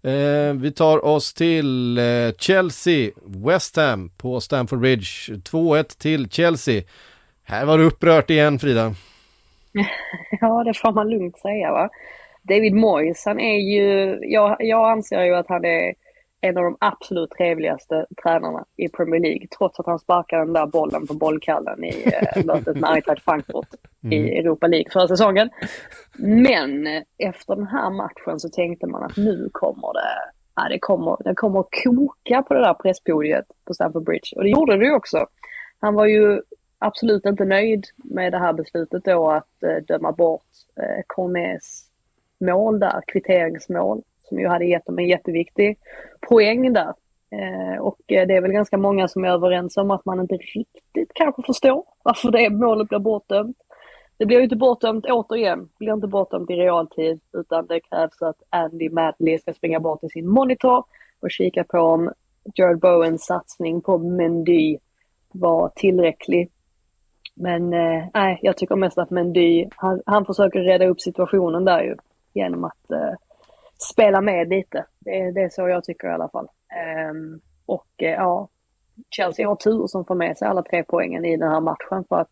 S2: Eh, vi tar oss till eh, Chelsea, West Ham på Stamford Bridge. 2-1 till Chelsea. Här var det upprört igen Frida.
S4: Ja, det får man lugnt säga va. David Moyes, han är ju, jag, jag anser ju att han är en av de absolut trevligaste tränarna i Premier League, trots att han sparkade den där bollen på bollkallen i eh, mötet med Eintracht Frankfurt mm. i Europa League förra säsongen. Men efter den här matchen så tänkte man att nu kommer det, ja, det kommer, det kommer att koka på det där presspodiet på Stamford Bridge. Och det gjorde det ju också. Han var ju absolut inte nöjd med det här beslutet då att eh, döma bort eh, Cornets mål där, kvitteringsmål, som ju hade gett dem en jätteviktig poäng där. Eh, och eh, det är väl ganska många som är överens om att man inte riktigt kanske förstår varför det målet blir bortdömt. Det blir ju inte bortdömt återigen, det blir inte bortdömt i realtid utan det krävs att Andy Madley ska springa bort till sin monitor och kika på om Jared Bowens satsning på Mendy var tillräcklig men eh, nej, jag tycker mest att Mendy, han, han försöker rädda upp situationen där ju genom att eh, spela med lite. Det, det är så jag tycker i alla fall. Eh, och eh, ja, Chelsea har tur som får med sig alla tre poängen i den här matchen för att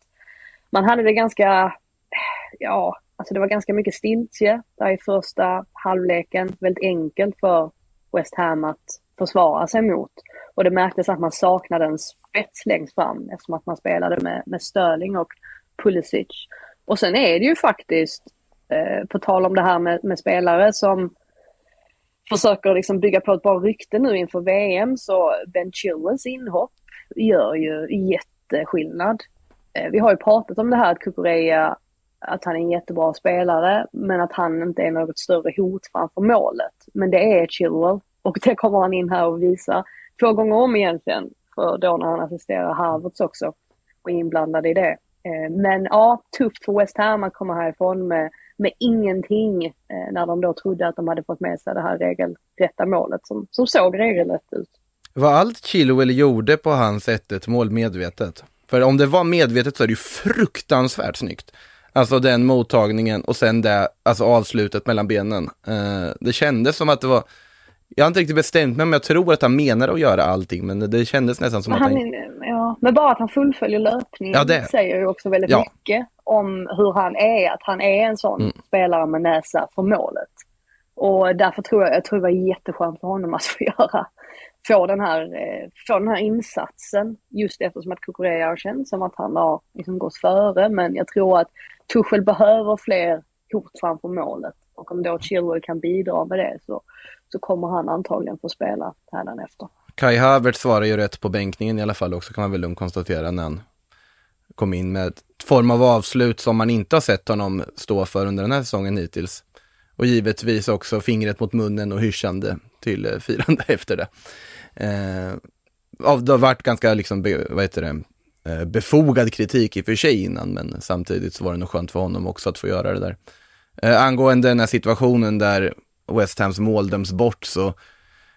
S4: man hade det ganska, eh, ja, alltså det var ganska mycket stiltje där i första halvleken. Väldigt enkelt för West Ham att försvara sig mot. Och det märktes att man saknade en spets längst fram eftersom att man spelade med, med Sterling och Pulisic. Och sen är det ju faktiskt, eh, på tal om det här med, med spelare som försöker liksom bygga på ett bra rykte nu inför VM, så Ben Chilwells inhopp gör ju jätteskillnad. Eh, vi har ju pratat om det här att Kukureya, att han är en jättebra spelare, men att han inte är något större hot framför målet. Men det är Chilwell och det kommer han in här och visar två gånger om egentligen. För då när han assisterar Harvards också och är inblandad i det. Eh, men ja, tufft för West Ham att komma härifrån med, med ingenting eh, när de då trodde att de hade fått med sig det här regelrätta målet som, som såg regelrätt ut.
S3: Var allt Chilwell gjorde på hans 1 mål medvetet? För om det var medvetet så är det ju fruktansvärt snyggt. Alltså den mottagningen och sen det, alltså avslutet mellan benen. Eh, det kändes som att det var jag har inte riktigt bestämt mig, men jag tror att han menar att göra allting, men det kändes nästan som
S4: men
S3: att han...
S4: han... Ja, men bara att han fullföljer löpningen ja, det... säger ju också väldigt ja. mycket om hur han är, att han är en sån mm. spelare med näsa för målet. Och därför tror jag, jag tror det var jätteskönt för honom att få göra, få den här, eh, få den här insatsen. Just eftersom att Kukureya har känt som att han har liksom gått före. Men jag tror att Tuchel behöver fler hot framför målet. Och om då Chilwell kan bidra med det så, så kommer han antagligen få spela efter.
S3: Kai Havertz svarar ju rätt på bänkningen i alla fall också kan man väl lugnt konstatera när han kom in med form av avslut som man inte har sett honom stå för under den här säsongen hittills. Och givetvis också fingret mot munnen och hyschande till eh, firande efter det. Eh, det har varit ganska liksom, be, vad heter det, eh, befogad kritik i och för sig innan, men samtidigt så var det nog skönt för honom också att få göra det där. Eh, angående den här situationen där West Hams mål döms bort så,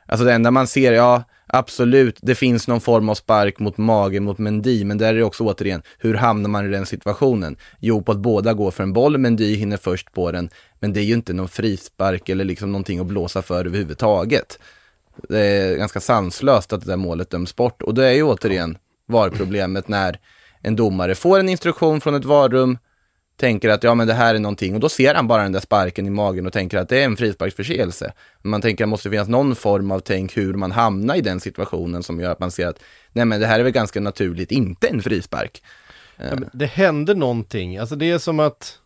S3: alltså det enda man ser, ja absolut, det finns någon form av spark mot magen mot Mendy, men där är det också återigen, hur hamnar man i den situationen? Jo, på att båda går för en boll, Mendy hinner först på den, men det är ju inte någon frispark eller liksom någonting att blåsa för överhuvudtaget. Det är ganska sanslöst att det där målet döms bort och det är ju återigen VAR-problemet när en domare får en instruktion från ett varrum, tänker att ja men det här är någonting och då ser han bara den där sparken i magen och tänker att det är en frisparksförseelse. Men man tänker att det måste finnas någon form av tänk hur man hamnar i den situationen som gör att man ser att nej men det här är väl ganska naturligt inte en frispark.
S2: Ja, det händer någonting, alltså det är som att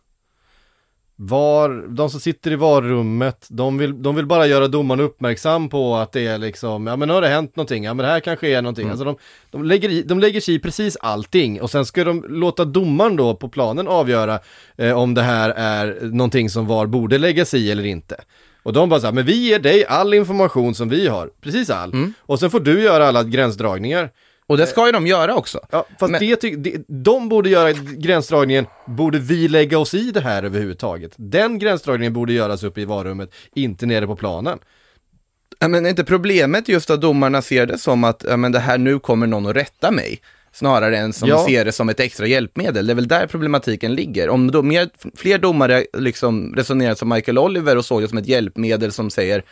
S2: var, de som sitter i varummet, de vill, de vill bara göra domaren uppmärksam på att det är liksom, ja men nu har det hänt någonting, ja men det här kanske är någonting. Mm. Alltså de, de, lägger i, de lägger sig i precis allting och sen ska de låta domaren då på planen avgöra eh, om det här är någonting som VAR borde lägga sig i eller inte. Och de bara så här, men vi ger dig all information som vi har, precis all. Mm. Och sen får du göra alla gränsdragningar.
S3: Och det ska ju de göra också.
S2: Ja, fast
S3: Men-
S2: det, ty- det, de borde göra gränsdragningen, borde vi lägga oss i det här överhuvudtaget? Den gränsdragningen borde göras uppe i varummet, inte nere på planen.
S3: Ja, men är inte problemet just att domarna ser det som att ja, men det här nu kommer någon att rätta mig? Snarare än som
S2: Ja.
S3: ser det som ett extra hjälpmedel. Det är väl där problematiken ligger. Om då mer, fler domare liksom resonerar som Michael Oliver och såg det som ett hjälpmedel som säger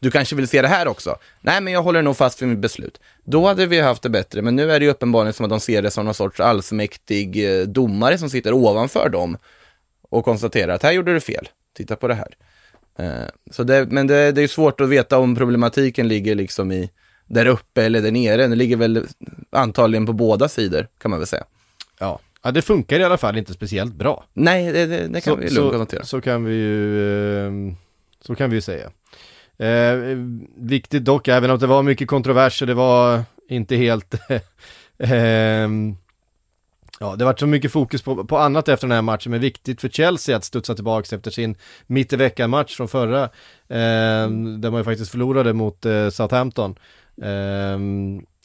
S3: du kanske vill se det här också? Nej, men jag håller nog fast vid mitt beslut. Då hade vi haft det bättre, men nu är det ju uppenbarligen som att de ser det som någon sorts allsmäktig eh, domare som sitter ovanför dem och konstaterar att här gjorde du fel, titta på det här. Eh, Så det, men det, det är svårt att veta om problematiken ligger liksom i där uppe eller där nere. Den ligger väl antagligen på båda sidor kan man väl säga.
S2: Ja. ja, det funkar i alla fall inte speciellt bra.
S3: Nej, det, det, det kan vi lugnt
S2: så,
S3: konstatera.
S2: så kan vi ju, eh, så kan vi ju säga. Eh, viktigt dock, även om det var mycket kontroverser, det var inte helt ehm, Ja, det var så mycket fokus på, på annat efter den här matchen, men viktigt för Chelsea att studsa tillbaka efter sin mitt i veckan-match från förra, eh, där man ju faktiskt förlorade mot eh, Southampton. Eh,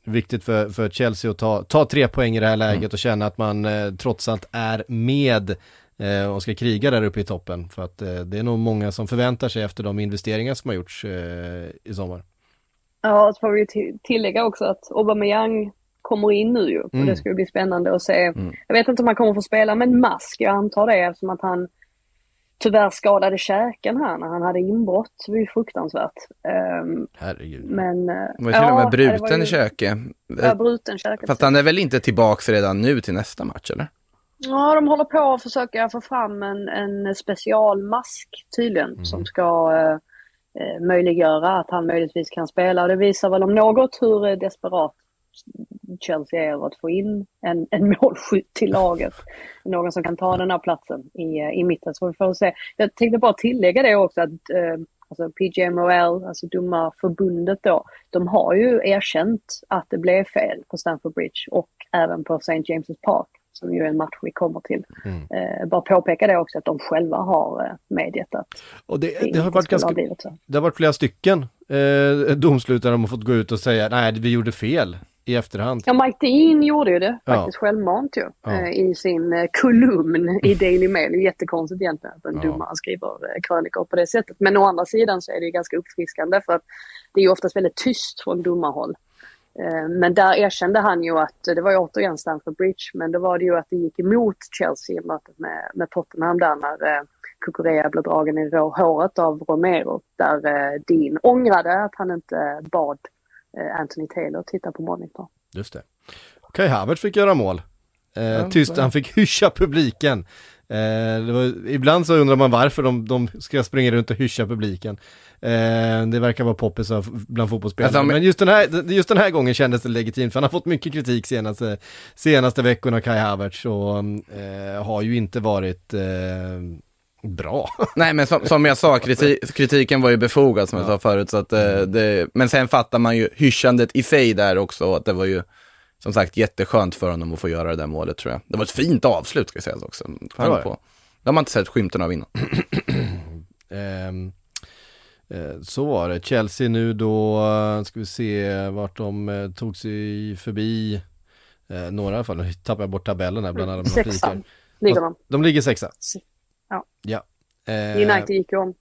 S2: viktigt för, för Chelsea att ta, ta tre poäng i det här läget och känna att man eh, trots allt är med eh, och ska kriga där uppe i toppen. För att eh, det är nog många som förväntar sig efter de investeringar som har gjorts eh, i sommar.
S4: Ja, så får vi till- tillägga också att Aubameyang kommer in nu ju.
S2: Mm.
S4: Och det ska ju bli spännande att se. Jag vet inte om han kommer få spela med en mask. Jag antar det eftersom att han tyvärr skadade käken här när han hade inbrott. Det var ju fruktansvärt. Ehm,
S2: Herregud.
S4: men... eh,
S3: Det var till och med
S4: ja, det var
S3: bruten
S4: ju-
S3: i käke.
S4: Ja, bruten käke.
S3: Fast han är väl inte tillbaks redan nu till nästa match eller?
S4: Ja, de håller på att försöka få fram en, en specialmask tydligen som ska eh, eh, möjliggöra att han möjligtvis kan spela. Det visar väl om något hur eh, desperat Chelsea är över att få in en, en målskytt till laget. Någon som kan ta den här platsen i, eh, i mitten. Så vi får se. Jag tänkte bara tillägga det också att eh, alltså PGMOL, alltså domarförbundet då, de har ju erkänt att det blev fel på Stamford Bridge och även på St. James' Park som ju är en match vi kommer till. Eh, bara påpeka det också att de själva har eh, medgett att
S2: Och det,
S4: det,
S2: det har varit ganska,
S4: ha
S2: det har varit flera stycken eh, domslut där de har fått gå ut och säga nej vi gjorde fel i efterhand.
S4: Ja, Mike Dean gjorde ju det
S2: Ja.
S4: faktiskt självmant ju.
S2: Ja.
S4: Eh, I sin eh, kolumn i Daily Mail. Jättekonstigt egentligen att en
S2: Ja.
S4: domare skriver eh, krönikor på det sättet. Men å andra sidan så är det ju ganska uppfriskande för att det är ju oftast väldigt tyst från domarhåll. Eh, men där erkände han ju att, det var ju återigen Stamford Bridge, men då var det ju att det gick emot Chelsea i mötet med, med Tottenham där när eh, Kukurea blev dragen i håret av Romero. Där eh, Dean ångrade att han inte bad Anthony Taylor titta på monitor.
S2: Just det. Kai Havertz fick göra mål. Eh, tyst, han fick hyscha publiken. Eh, det var, ibland så undrar man varför de, de ska springa runt och hyscha publiken. Eh, det verkar vara poppis av, bland fotbollsspelare.
S3: Alltså, men-
S2: men just den, här, just den här gången kändes det legitimt, för han har fått mycket kritik senaste, senaste veckorna, Kai Havertz, och eh, har ju inte varit eh, bra.
S3: Nej, men som, som jag sa, kriti kritiken var ju befogad som jag sa förut. Så att, eh, det, men sen fattar man ju hyschandet i sig där också. Att det var ju som sagt jätteskönt för honom att få göra det där målet tror jag. Det var ett fint avslut ska sägas också.
S2: Ja, det
S3: Fan
S2: det.
S3: på. Det har man inte sett skymten av innan.
S2: Ehm, eh, så var det. Chelsea nu då, ska vi se vart de eh, tog sig förbi eh, några i alla fall. Nu tappar jag bort tabellen här bland alla de här.
S4: Sexan ligger de.
S2: De ligger sexa.
S4: Ja.
S2: Ja. Eh,
S4: United gick ju om.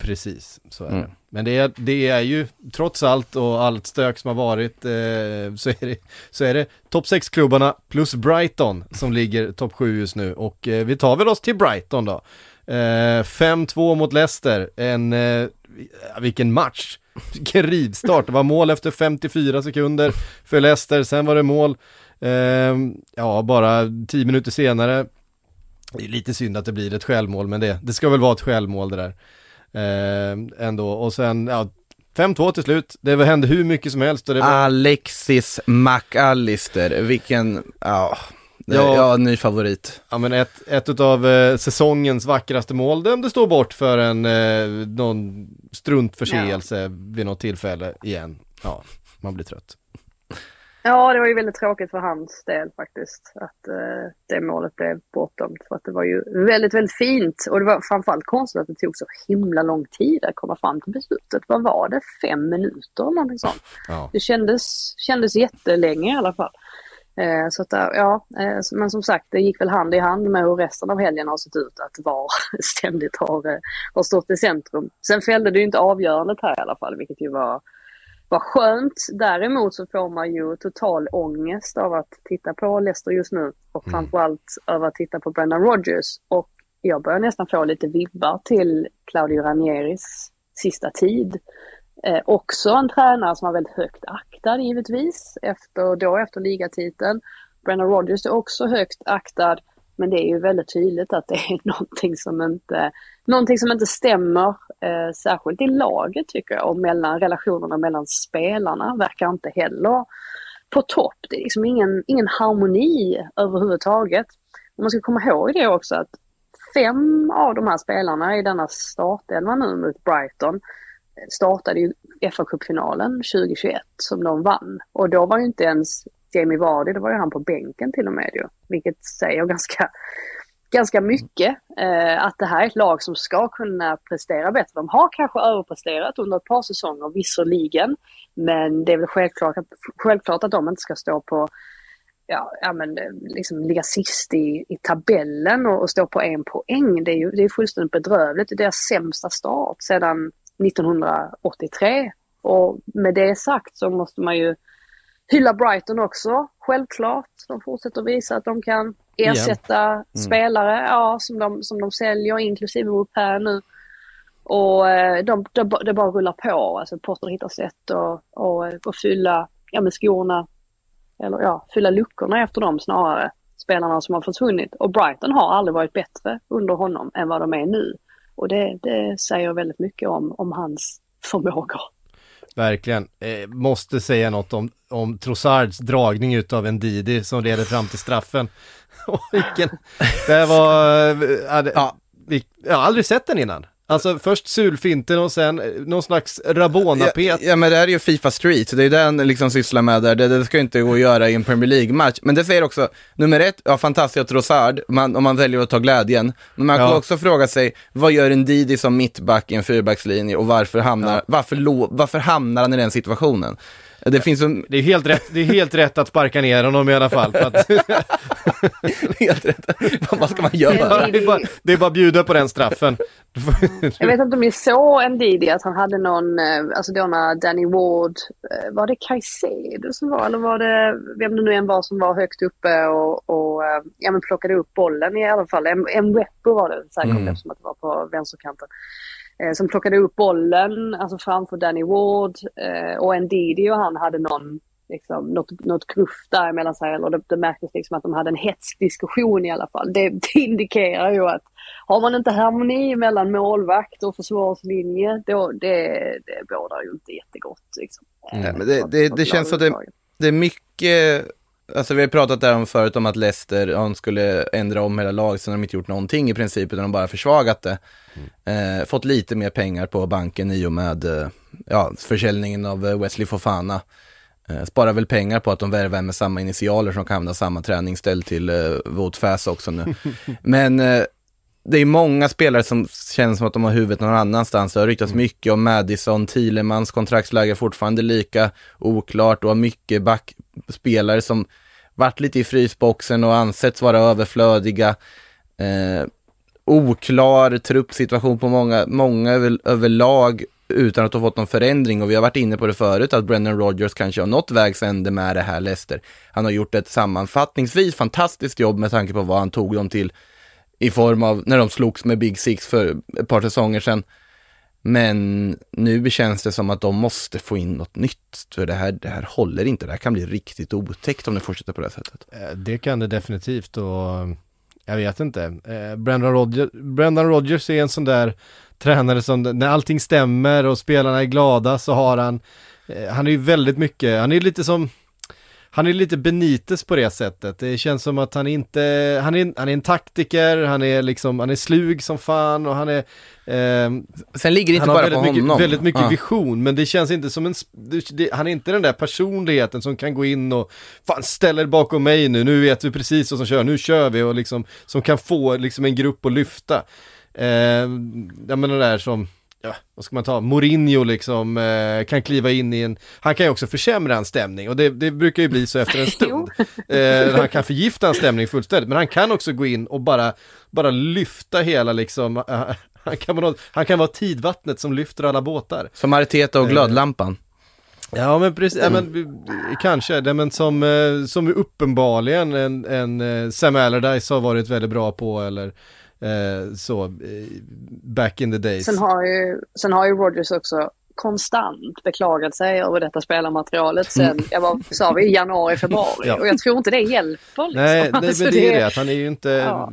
S2: Precis, så är
S3: Mm.
S2: det. Men det är, det är ju, trots allt och allt stök som har varit, eh, så är det, så är det topp 6-klubbarna plus Brighton som ligger topp 7 just nu. Och eh, vi tar väl oss till Brighton då. Eh, 5-2 mot Leicester, en, eh, vilken match! Vilken rivstart, det var mål efter 54 sekunder för Leicester, sen var det mål, eh, ja bara 10 minuter senare. Det är lite synd att det blir ett självmål, men det, det ska väl vara ett självmål det där. Eh, ändå, och sen, ja, 5-2 till slut. Det hände hur mycket som helst och det var,
S3: Alexis McAllister, vilken, ja,
S2: Ja.
S3: ja. ny favorit.
S2: ja men ett, ett av eh, säsongens vackraste mål dömdes stå bort för en, eh, någon struntförseelse vid något tillfälle igen. Ja, man blir trött.
S4: Ja, det var ju väldigt tråkigt för hans del faktiskt. Att eh, det målet blev bortdömt. För att det var ju väldigt, väldigt fint. Och det var framförallt konstigt att det tog så himla lång tid att komma fram till beslutet. Vad var det? Fem minuter eller någonting sånt. Ja. Det kändes, kändes jättelänge i alla fall. Eh, så att, ja, eh, men som sagt, det gick väl hand i hand med hur resten av helgen har sett ut. Att VAR ständigt har, eh, har stått i centrum. Sen fällde det ju inte avgörandet här i alla fall, vilket ju var var skönt. Däremot så får man ju total ångest av att titta på Leicester just nu och mm. framförallt av att titta på Brendan Rodgers. Och jag börjar nästan få lite vibbar till Claudio Ranieris sista tid. Eh, också en tränare som var väldigt högt aktad givetvis, efter, då efter ligatiteln. Brendan Rodgers är också högt aktad men det är ju väldigt tydligt att det är någonting som inte, någonting som inte stämmer, eh, särskilt i laget tycker jag, och mellan relationerna mellan spelarna verkar inte heller på topp. Det är liksom ingen, ingen harmoni överhuvudtaget. Och man ska komma ihåg det också att fem av de här spelarna i denna startelva nu mot Brighton eh, startade ju FA-cupfinalen 2021 som de vann. Och då var ju inte ens Jamie Vardy, då var ju han på bänken till och med ju. Vilket säger ganska, ganska mycket. Eh, att det här är ett lag som ska kunna prestera bättre. De har kanske överpresterat under ett par säsonger visserligen. Men det är väl självklart att, självklart att de inte ska stå på ja, ja men eh, liksom ligga sist i, i tabellen och, och stå på en poäng. Det är ju det är fullständigt bedrövligt. Det är deras sämsta start sedan 1983. Och med det sagt så måste man ju hylla Brighton också, självklart. De fortsätter visa att de kan ersätta mm. spelare ja, som, de, som de säljer, inklusive Repair nu. Och eh, de, de, det bara rullar på. Alltså Potter hittar sätt att och, och fylla ja, med skorna, eller ja, fylla luckorna efter dem snarare. Spelarna som har försvunnit. Och Brighton har aldrig varit bättre under honom än vad de är nu. Och det, det säger väldigt mycket om, om hans förmågor.
S2: Verkligen. Eh, måste säga något om, om Trossards dragning utav en Didi som leder fram till straffen. vilken, det var, äh, ja, vi, jag har aldrig sett den innan. Alltså först sulfinten och sen eh, någon slags Rabona-pet.
S3: Ja, ja, men det är ju Fifa Street, det är den liksom sysslar med där. Det, det ska inte gå att göra i en Premier League-match. Men det säger också, nummer ett, ja fantastiskt Trossard, man, om man väljer att ta glädjen. Men man ja. kan också fråga sig, vad gör en Didi som mittback i en fyrbackslinje och varför hamnar, ja. varför, lo, varför hamnar han i den situationen? Det finns en...
S2: Det är helt rätt, det är helt rätt att sparka ner honom i alla fall. För att...
S3: helt rätt. Vad ska man göra?
S2: Det är bara, det är bara bjuda på den straffen.
S4: Jag vet inte om ni såg Ndidi att han hade någon, eh, alltså då när Danny Ward, eh, var det Caicedo som var, eller var det, vem det nu än var som var högt uppe och, och eh, ja, men plockade upp bollen i alla fall. En, en var det säkert mm. eftersom att det var på vänsterkanten som plockade upp bollen alltså framför Danny Ward eh, och Ndidi och han hade någon, liksom, något, något gruff där mellan sig. Eller det, det märktes liksom att de hade en hetsk diskussion i alla fall. Det, det indikerar ju att har man inte harmoni mellan målvakt och försvarslinje, då det, det bådar ju inte jättegott. Liksom.
S3: Nej, men det, det, det känns som det, det är mycket Alltså vi har pratat där om förut om att Leicester, de skulle ändra om hela laget, sen har de inte gjort någonting i princip, utan de bara försvagat det. Mm. Eh, fått lite mer pengar på banken i och med eh, ja, försäljningen av eh, Wesley Fofana. Eh, sparar väl pengar på att de värvar med samma initialer som kan använda samma träningsställ till eh, Wout Fass också nu. Men eh, det är många spelare som känns som att de har huvudet någon annanstans. Det har ryktats mm. mycket om Madison, Thielemans kontraktsläge fortfarande lika oklart och mycket spelare som varit lite i frysboxen och ansetts vara överflödiga. Eh, oklar truppsituation på många, många över, överlag utan att ha fått någon förändring och vi har varit inne på det förut att Brennan Rogers kanske har nått vägs ände med det här Leicester. Han har gjort ett sammanfattningsvis fantastiskt jobb med tanke på vad han tog dem till i form av när de slogs med Big Six för ett par säsonger sedan. Men nu känns det som att de måste få in något nytt, för det här, det här håller inte. Det här kan bli riktigt otäckt om det fortsätter på det här sättet.
S2: Eh, det kan det definitivt och eh, jag vet inte. Eh, Brendan, Rodgers, Brendan Rodgers är en sån där tränare som när allting stämmer och spelarna är glada så har han, han är ju väldigt mycket, han är lite som han är lite Benites på det sättet. Det känns som att han inte, han är, han är en taktiker, han är liksom, han är slug som fan och han är
S3: eh, Sen ligger det inte bara på
S2: honom.
S3: Han
S2: har väldigt mycket ja. vision, men det känns inte som en, det, han är inte den där personligheten som kan gå in och, fan ställer bakom mig nu, nu vet vi precis vad som kör, nu kör vi och liksom, som kan få liksom en grupp att lyfta. Eh, jag menar det där som, ja, vad ska man ta, Mourinho liksom eh, kan kliva in i en, han kan ju också försämra en stämning och det, det brukar ju bli så efter en stund. eh, han kan förgifta en stämning fullständigt, men han kan också gå in och bara, bara lyfta hela liksom, uh, han, kan vara, han kan vara tidvattnet som lyfter alla båtar.
S3: Som Arteta och eh, glödlampan.
S2: Ja men precis, mm. ja, men, kanske, det, men som, eh, som uppenbarligen en, en eh, Sam Allardyce har varit väldigt bra på eller eh, så, eh, back in the days.
S4: Sen har ju, sen har ju Rogers också konstant beklagat sig över detta spelarmaterialet sen, mm. jag var, sa vi, januari, februari. ja. Och jag tror inte det hjälper. Liksom.
S2: Nej, alltså, men det är det, att han är ju inte... Ja.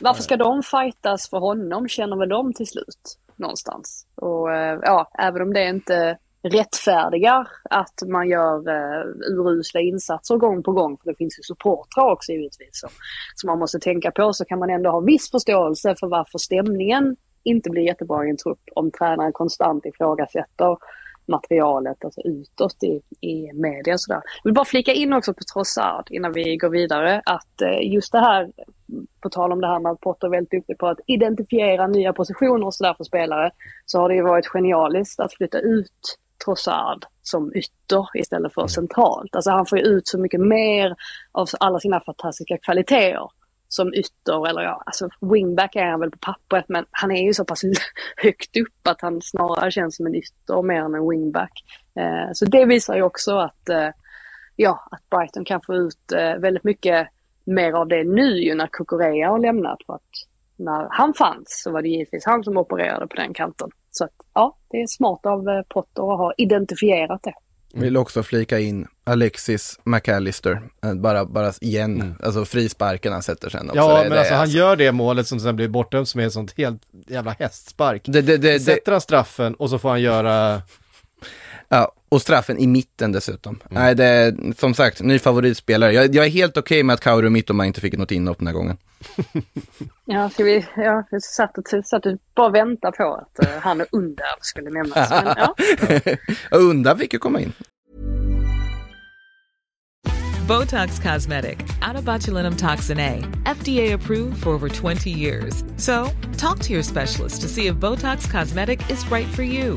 S4: Varför ska de fightas för honom, känner väl de till slut någonstans. Och eh, ja, även om det inte rättfärdigar att man gör eh, urusla insatser gång på gång, för det finns ju supportrar också givetvis som, som man måste tänka på, så kan man ändå ha viss förståelse för varför stämningen inte blir jättebra i en trupp om tränaren konstant ifrågasätter materialet, alltså utåt i, i media och sådär. Jag vill bara flika in också på Trossard innan vi går vidare att eh, just det här, på tal om det här med att Potter är väldigt duktig på att identifiera nya positioner och sådär för spelare, så har det ju varit genialiskt att flytta ut Trossard som ytter istället för mm. centralt. Alltså han får ju ut så mycket mer av alla sina fantastiska kvaliteter som ytter, eller ja, alltså wingback är han väl på pappret, men han är ju så pass högt upp att han snarare känns som en ytter mer än en wingback. Eh, så det visar ju också att, eh, ja, att Brighton kan få ut eh, väldigt mycket mer av det nu ju när Kukurea har lämnat. För att när han fanns så var det givetvis han som opererade på den kanten. Så att, ja, det är smart av eh, Potter att ha identifierat det.
S3: Vill också flika in Alexis McAllister, eh, bara, bara igen, mm. alltså frisparken han sätter sen också.
S2: Ja, det, men det alltså han alltså... gör det målet som sen blir bortdömt som är ett sånt helt jävla hästspark. Det, det, det, Sätter han straffen och så får han göra
S3: Ja, och straffen i mitten dessutom. Mm. Nej, det är som sagt, ny favoritspelare. Jag, jag är helt okej okay med att Kauru Mittoma inte fick något inhopp den här gången.
S4: ja, ska vi, ja, jag satt och, satt och bara vänta på att uh, han och Undar skulle nämnas. Men, ja.
S3: Undar fick ju komma in.
S1: Botox Cosmetic, out of botulinum toxin A, FDA approved for over 20 years. So, talk to your specialist to see if Botox Cosmetic is right for you.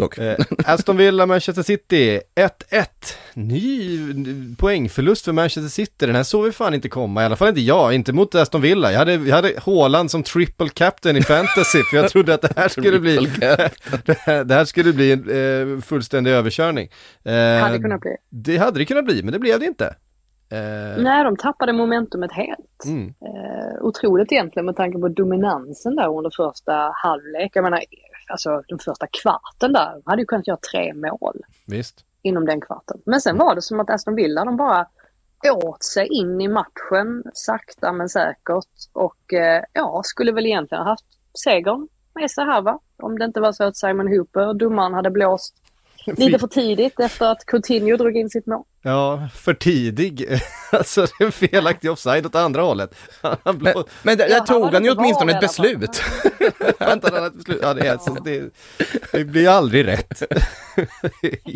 S2: Eh, Aston Villa, Manchester City, 1-1. Ny poängförlust för Manchester City, den här såg vi fan inte komma, i alla fall inte jag, inte mot Aston Villa. Jag hade, jag hade Haaland som triple captain i fantasy, för jag trodde att det här skulle bli, det, här, det här skulle bli en eh, fullständig överkörning.
S4: Eh, hade det kunnat bli.
S2: Det hade det kunnat bli, men det blev det inte.
S4: Eh... Nej, de tappade momentumet helt. Mm. Eh, otroligt egentligen med tanke på dominansen där under första halvlek. Jag menar, alltså den första kvarten där, de hade ju kunnat göra tre mål.
S2: Visst.
S4: Inom den kvarten. Men sen var det som att Aston Villa, de bara åt sig in i matchen sakta men säkert och eh, ja, skulle väl egentligen haft segern med sig här va? Om det inte var så att Simon Hooper, domaren, hade blåst Lite för tidigt efter att Coutinho drog in sitt mål.
S2: Ja, för tidig. alltså det är en felaktig offside åt andra hållet.
S3: men, men där, ja, tog han ju åtminstone ett beslut.
S2: Vänta, ett beslut. Ja, det, är, så det, det blir aldrig rätt.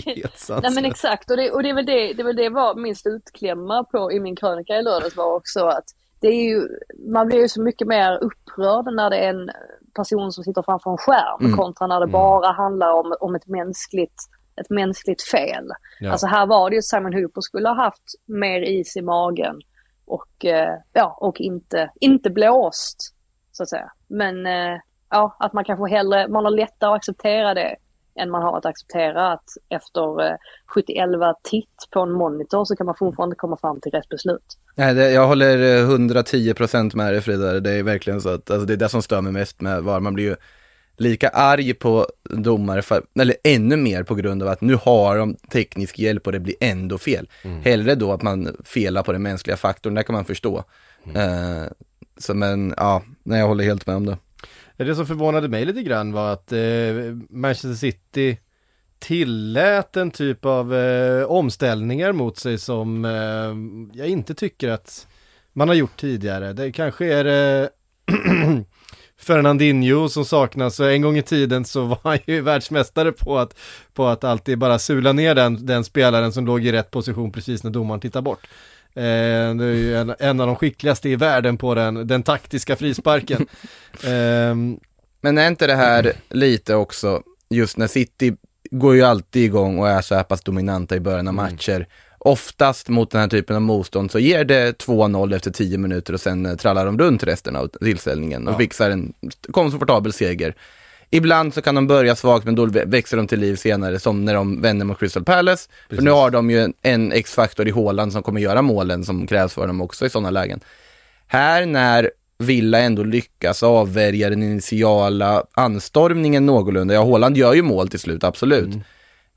S4: Helt Nej men exakt, och det, och det är väl det, det, är väl det var min slutklämma på i min krönika i lördags var också att det är ju, man blir ju så mycket mer upprörd när det är en person som sitter framför en skärm mm. kontra när det mm. bara handlar om, om ett mänskligt ett mänskligt fel. Ja. Alltså här var det ju Simon Hooper skulle ha haft mer is i magen och, eh, ja, och inte, inte blåst så att säga. Men eh, ja, att man kanske hellre, man har lättare att acceptera det än man har att acceptera att efter eh, 70 titt på en monitor så kan man fortfarande komma fram till rätt beslut.
S3: Nej, det, jag håller 110% med dig Frida, det är verkligen så att alltså, det är det som stör mig mest med VAR, man blir ju lika arg på domare, för, eller ännu mer på grund av att nu har de teknisk hjälp och det blir ändå fel. Mm. Hellre då att man felar på den mänskliga faktorn, det kan man förstå. Mm. Eh, så men, ja, nej, jag håller helt med om det.
S2: Det som förvånade mig lite grann var att eh, Manchester City tillät en typ av eh, omställningar mot sig som eh, jag inte tycker att man har gjort tidigare. Det kanske är eh, Fernandinho som saknas. En gång i tiden så var han ju världsmästare på att, på att alltid bara sula ner den, den spelaren som låg i rätt position precis när domaren tittar bort. Eh, det är ju en, en, av de skickligaste i världen på den, den taktiska frisparken.
S3: eh, Men är inte det här lite också, just när City går ju alltid igång och är så här pass dominanta i början av mm. matcher oftast mot den här typen av motstånd så ger det 2-0 efter 10 minuter och sen eh, trallar de runt resten av tillställningen och ja. fixar en komfortabel seger. Ibland så kan de börja svagt men då växer de till liv senare som när de vänder mot Crystal Palace. Precis. För nu har de ju en, en X-faktor i Håland som kommer göra målen som krävs för dem också i sådana lägen. Här när Villa ändå lyckas avvärja den initiala anstormningen någorlunda, ja Håland gör ju mål till slut, absolut. Mm.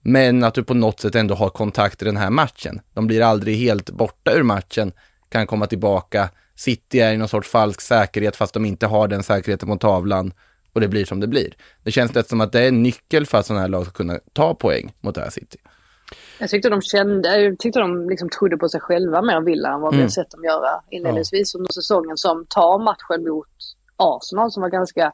S3: Men att du på något sätt ändå har kontakt i den här matchen. De blir aldrig helt borta ur matchen, kan komma tillbaka. City är i någon sorts falsk säkerhet fast de inte har den säkerheten mot tavlan och det blir som det blir. Det känns lite som att det är en nyckel för att sådana här lag ska kunna ta poäng mot det här City.
S4: Jag tyckte de kände, jag tyckte de liksom trodde på sig själva mer Villa än vad vi mm. har sett dem göra inledningsvis under säsongen som tar matchen mot Arsenal som var ganska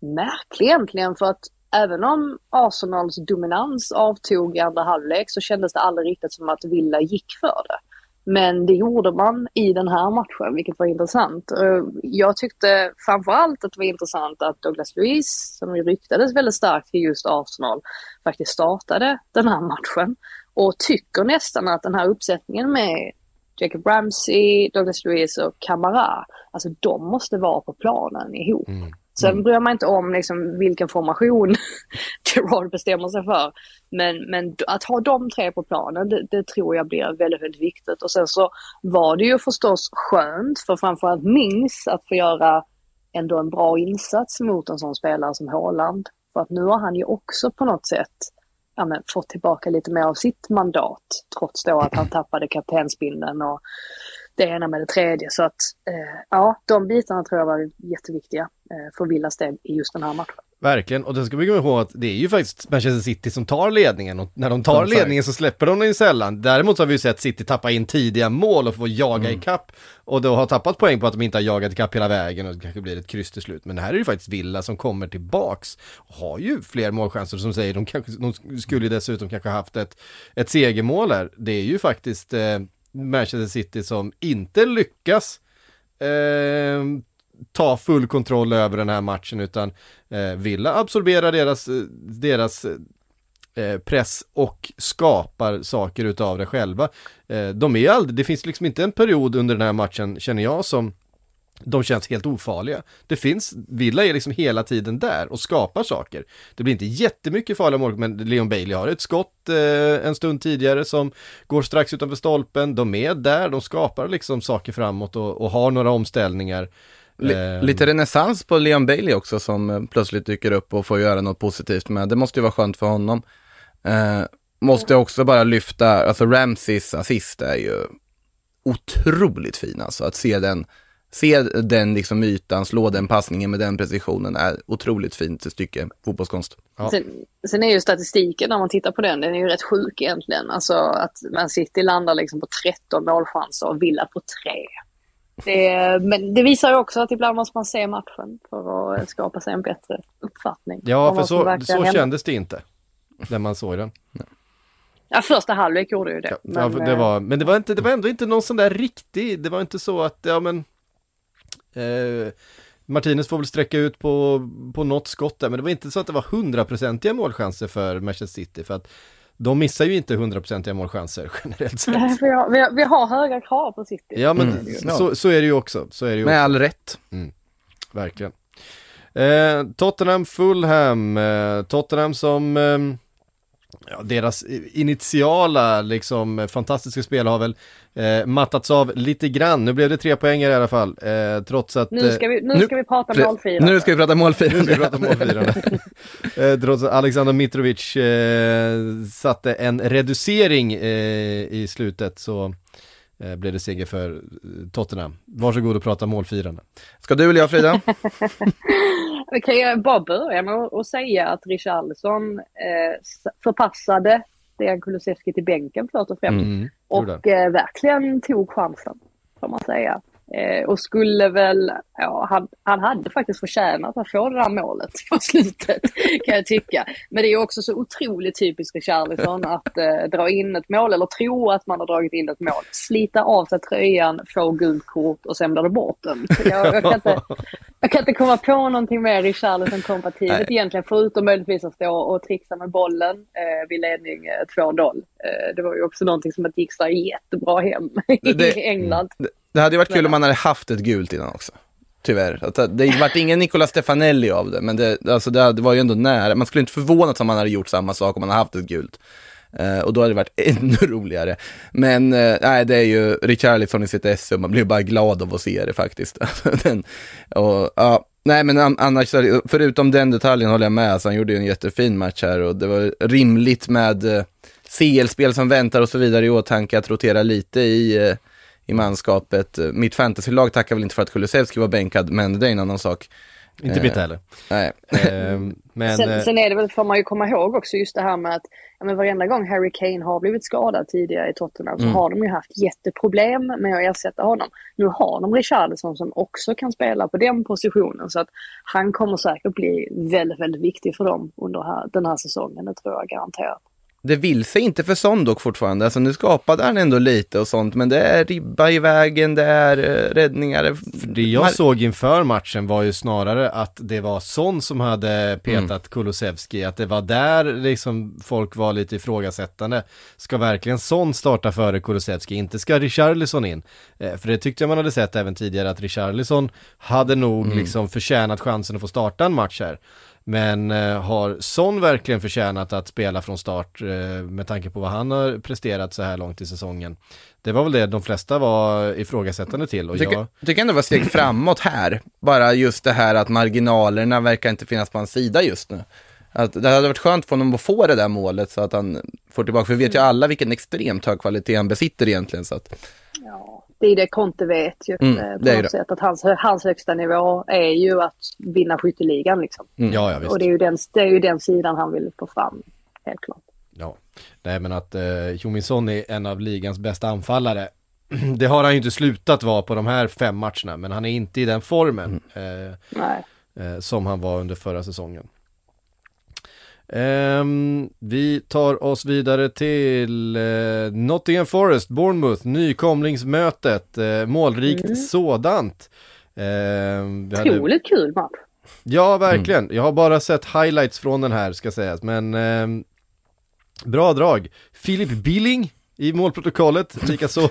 S4: märklig egentligen för att även om Arsenals dominans avtog i andra halvlek så kändes det aldrig riktigt som att Villa gick för det. Men det gjorde man i den här matchen, vilket var intressant. Eh, jag tyckte framförallt att det var intressant att Douglas Luiz, som ju ryktades väldigt starkt till just Arsenal, faktiskt startade den här matchen. Och tycker nästan att den här uppsättningen med Jacob Ramsey, Douglas Luiz och Camara, alltså de måste vara på planen ihop. Mm. Sen mm. bryr man inte om liksom vilken formation Gerard bestämmer sig för. Men, men att ha de tre på planen, det, det, tror jag blir väldigt, väldigt viktigt. Och sen så var det ju förstås skönt för framförallt Mings att få göra ändå en bra insats mot en sån spelare som Haaland. För att nu har han ju också på något sätt ja, men, fått tillbaka lite mer av sitt mandat. Trots då att han tappade kaptensbindeln och det ena med det tredje. Så att eh, ja, de bitarna tror jag var jätteviktiga eh, för Villas del i just den här matchen.
S2: Verkligen, och då ska vi komma ihåg att det är ju faktiskt Manchester City som tar ledningen och när de tar ledningen så släpper de den ju sällan. Däremot så har vi ju sett City tappa in tidiga mål och få jaga mm. ikapp och då har tappat poäng på att de inte har jagat ikapp hela vägen och det kanske blir ett kryss till slut. Men det här är ju faktiskt Villa som kommer tillbaks och har ju fler målchanser som säger, de, kanske, de skulle dessutom kanske haft ett, ett segermål här. Det är ju faktiskt eh, Manchester City som inte lyckas eh, ta full kontroll över den här matchen utan eh, Villa absorberar deras, deras eh, press och skapar saker utav det själva. Eh, de är aldrig, det finns liksom inte en period under den här matchen känner jag som de känns helt ofarliga. Det finns, Villa är liksom hela tiden där och skapar saker. Det blir inte jättemycket farliga mål, men Leon Bailey har ett skott eh, en stund tidigare som går strax utanför stolpen. De är där, de skapar liksom saker framåt och, och har några omställningar.
S3: L eh, lite renässans på Leon Bailey också som eh, plötsligt dyker upp och får göra något positivt med. Det måste ju vara skönt för honom. Eh, måste också bara lyfta, alltså Ramses assist är ju otroligt fin alltså, att se den se den liksom ytan, slå den passningen med den precisionen är otroligt fint stycke fotbollskonst.
S4: Ja. Sen, sen, är ju statistiken när man tittar på den, den är ju rätt sjuk egentligen. Alltså att Man City landar liksom på 13 målchanser och Villa på 3. Det, men det visar ju också att ibland måste man se matchen för att skapa sig en bättre uppfattning.
S2: Ja, för så, så kändes det inte när man såg den.
S4: Ja, första halvlek gjorde ju det. Ja,
S2: men, det var, men det var, inte, det var ändå inte någon sån där riktig, det var inte så att, ja men Eh, Martinez får väl sträcka ut på, på något skott där, men det var inte så att det var hundraprocentiga målchanser för Manchester City, för att de missar ju inte hundraprocentiga målchanser generellt sett.
S4: Nej, vi har, vi, har, vi har, höga krav på City.
S2: Ja, men mm. så, så, är det ju också. Så är det ju
S3: Med också. all rätt.
S2: Mm. Verkligen. Eh, Tottenham Fulham, eh, Tottenham som eh, ja, deras initiala liksom fantastiska spel har väl eh, mattats av lite grann. Nu blev det tre poäng i alla fall, eh, trots att...
S4: Nu ska vi, nu ska vi prata målfirande.
S3: Nu ska vi prata målfirande.
S2: Nu ska vi prata målfirande. eh, trots att Alexander Mitrovic eh, satte en reducering eh, i slutet så eh, blev det seger för Tottenham. Varsågod och prata målfirande.
S3: Ska du eller jag Frida?
S4: Vi kan ju bara börja med att säga att Richarlison eh, förpassade Dejan Kulusevski till bänken först och främst. Mm, och eh, verkligen tog chansen, får man säga. Eh, och skulle väl, ja, han, han hade faktiskt förtjänat att få det där målet på slutet, kan jag tycka. Men det är också så otroligt typiskt Richarlison att eh, dra in ett mål, eller tro att man har dragit in ett mål, slita av sig tröjan, få gult kort och sen blir det bortdömt. Jag, jag, kan inte, jag kan inte komma på någonting mer Richarlison-kompatibelt egentligen, förutom möjligtvis att stå och trixa med bollen eh, vid ledning eh, 2-0. Eh, det var ju också någonting som inte gick så jättebra hem i det, England.
S3: Det, det hade varit kul om man hade haft ett gult innan också. Tyvärr. Det vart ingen Nicola Stefanelli av det, men det, alltså det, var ju ändå nära. Man skulle inte förvånat om man hade gjort samma sak om man hade haft ett gult. Uh, och då hade det varit ännu roligare. Men uh, nej, det är ju Richarlison i sitt esse man blir bara glad av att se det faktiskt. den, och, uh, nej, men annars, förutom den detaljen håller jag med. Alltså, han gjorde ju en jättefin match här och det var rimligt med uh, CL-spel som väntar och så vidare i åtanke att rotera lite i i manskapet. Mitt fantasylag tackar väl inte för att Kulusevski var bänkad, men det är en annan sak.
S2: Inte mitt heller.
S3: Nej.
S4: Ehm, men, sen, eh, sen, är det väl, får man ju komma ihåg också just det här med att ja, men varenda gång Harry Kane har blivit skadad tidigare i Tottenham så mm. har de ju haft jätteproblem med att ersätta honom. Nu har de Richarlison som också kan spela på den positionen så att han kommer säkert bli väldigt, väldigt viktig för dem under här, den här säsongen, det tror jag garanterat
S3: det vill sig inte för sån dock fortfarande. Alltså nu skapade han ändå lite och sånt, men det är ribba i vägen, det är uh, räddningar.
S2: Det jag såg inför matchen var ju snarare att det var sån som hade petat mm. Kulusevski, att det var där liksom folk var lite ifrågasättande. Ska verkligen sån starta före Kulusevski? Inte ska Richarlison in? Eh, för det tyckte jag man hade sett även tidigare att Richarlison hade nog mm. liksom förtjänat chansen att få starta en match här. Men eh, har Son verkligen förtjänat att spela från start eh, med tanke på vad han har presterat så här långt i säsongen? Det var väl det de flesta var ifrågasättande till. Och
S3: jag tycker, jag... tycker ändå det var steg framåt här. Bara just det här att marginalerna verkar inte finnas på hans sida just nu. Att det hade varit skönt för honom att få det där målet så att han får tillbaka, för vi vet ju alla vilken extremt hög kvalitet han besitter egentligen. Så att...
S4: Ja det är det Conte vet ju mm, eh, på något sätt. Att hans, hans högsta nivå är ju att vinna skytteligan liksom.
S2: Mm. Ja, ja, visst.
S4: Och det är, ju den, det är ju den sidan han vill få fram, helt klart.
S2: Ja, nej men att eh, Jominsson är en av ligans bästa anfallare. det har han ju inte slutat vara på de här fem matcherna, men han är inte i den formen mm. eh, eh, som han var under förra säsongen. Um, vi tar oss vidare till uh, Nottingham Forest, Bournemouth, nykomlingsmötet, uh, målrikt mm. sådant.
S4: Uh, Otroligt hade... kul match.
S2: Ja, verkligen. Mm. Jag har bara sett highlights från den här ska sägas, men uh, bra drag. Filip Billing i målprotokollet, likaså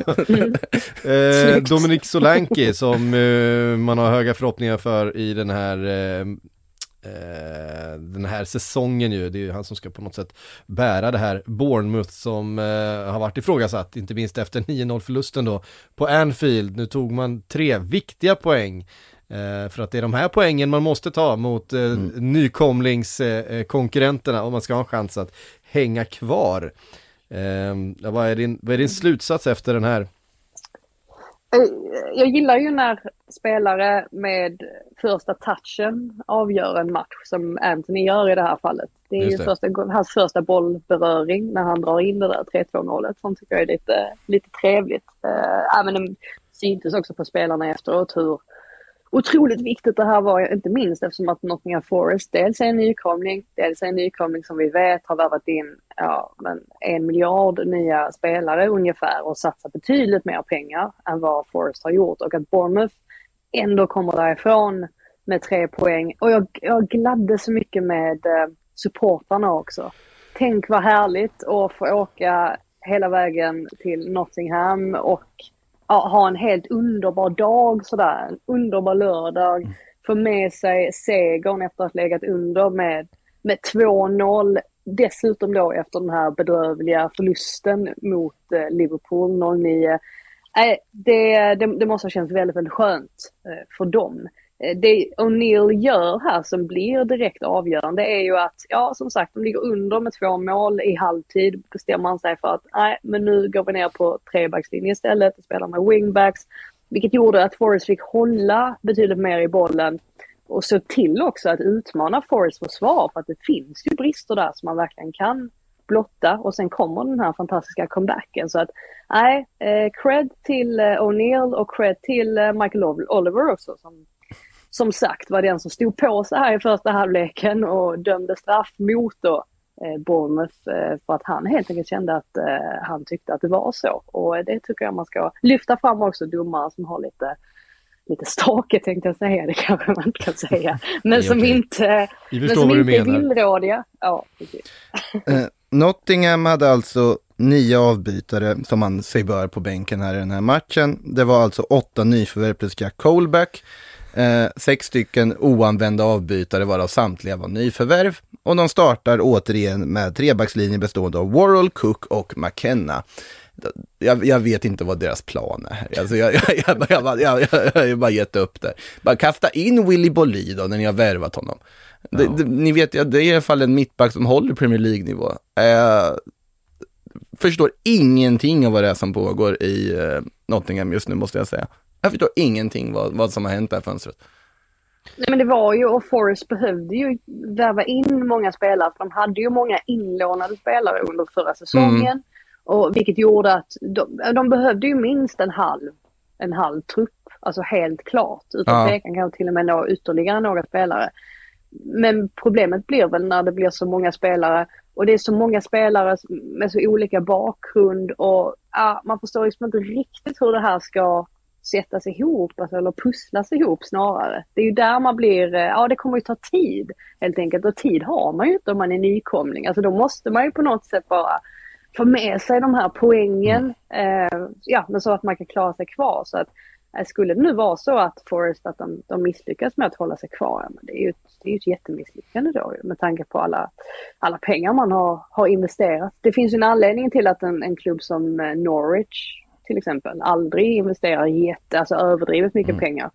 S2: eh, Dominik Solanki som eh, man har höga förhoppningar för i den här eh, eh, den här säsongen ju. Det är ju han som ska på något sätt bära det här Bournemouth som eh, har varit ifrågasatt, inte minst efter 9-0 förlusten då på Anfield. Nu tog man tre viktiga poäng. Eh, för att det är de här poängen man måste ta mot eh, mm. nykomlingskonkurrenterna om man ska ha en chans att hänga kvar. Eh, vad, är din, vad är din slutsats efter den här
S4: jag gillar ju när spelare med första touchen avgör en match som Anthony gör i det här fallet. Det är ju Första, hans första bollberöring när han drar in det där 3-2 målet som tycker jag är lite, lite trevligt. Äh, även det syntes också på spelarna efteråt hur otroligt viktigt det här var, inte minst eftersom att Nottingham Forest dels är en nykomling, dels är en nykomling som vi vet har värvat in ja, men en miljard nya spelare ungefär och satsat betydligt mer pengar än vad Forest har gjort och att Bournemouth ändå kommer därifrån med tre poäng. Och jag, jag gladde så mycket med eh, supportrarna också. Tänk vad härligt att få åka hela vägen till Nottingham och ha en helt underbar dag sådär. En underbar lördag. Mm. Få med sig segern efter att legat under med, med 2-0. dessutom då efter den här bedrövliga förlusten mot Liverpool 09 Nej, det, det, det, måste ha känts väldigt, väldigt skönt eh, för dem. Eh, det O'Neill gör här som blir direkt avgörande är ju att, ja som sagt, de ligger under med två mål i halvtid. Bestämmer man sig för att, nej men nu går vi ner på trebackslinjen istället och spelar med wingbacks. Vilket gjorde att Forrest fick hålla betydligt mer i bollen och så till också att utmana Forrests försvar för att det finns ju brister där som man verkligen kan blotta och sen kommer den här fantastiska comebacken. Så att nej, eh, cred till eh, O'Neill och cred till eh, Michael Oliver också som som sagt var den som stod på sig här i första halvleken och dömde straff mot då eh, Bournemouth eh, för att han helt enkelt kände att eh, han tyckte att det var så. Och det tycker jag man ska lyfta fram också domare som har lite lite stake tänkte jag säga, det kanske man inte kan säga. Men som
S2: okej.
S4: inte, men som inte är villrådiga. Ja.
S3: Eh, Nottingham hade alltså nio avbytare som man sig bör på bänken här i den här matchen. Det var alltså åtta nyförvärv plus Jack Colback. Eh, sex stycken oanvända avbytare varav samtliga var nyförvärv. Och de startar återigen med trebackslinje bestående av Worrell, Cook och McKenna. Jag, jag vet inte vad deras plan är. Alltså jag, jag, jag, jag, jag, jag, jag har bara gett upp där. Bara kasta in Willy Bolli då när ni har värvat honom. Det, det, ni vet, ja, det är i alla fall en mittback som håller Premier League-nivå. Eh, förstår ingenting av vad det är som pågår i eh, Nottingham just nu måste jag säga. Jag förstår ingenting vad, vad som har hänt det här fönstret.
S4: Nej men det var ju, och Forrest behövde ju värva in många spelare för de hade ju många inlånade spelare under förra säsongen.
S3: Mm.
S4: Och vilket gjorde att de, de behövde ju minst en halv, en halv trupp. Alltså helt klart. Utan
S3: Ja.
S4: tvekan kanske till och med nå ytterligare några spelare. Men problemet blir väl när det blir så många spelare och det är så många spelare med så olika bakgrund och ja, man förstår liksom inte riktigt hur det här ska sättas ihop, alltså, eller pusslas ihop snarare. Det är ju där man blir, eh, ja det kommer ju ta tid helt enkelt och tid har man ju inte om man är nykomling. Alltså då måste man ju på något sätt bara få med sig de här poängen, eh, ja men så att man kan klara sig kvar. Så att eh, skulle det nu vara så att Forest att de, de misslyckas med att hålla sig kvar, ja, men det är ju ett, det är ett jättemisslyckande då ju, med tanke på alla, alla pengar man har, har investerat. Det finns ju en anledning till att en, en klubb som eh, Norwich till exempel aldrig investerar jätte, alltså överdrivet mycket pengar.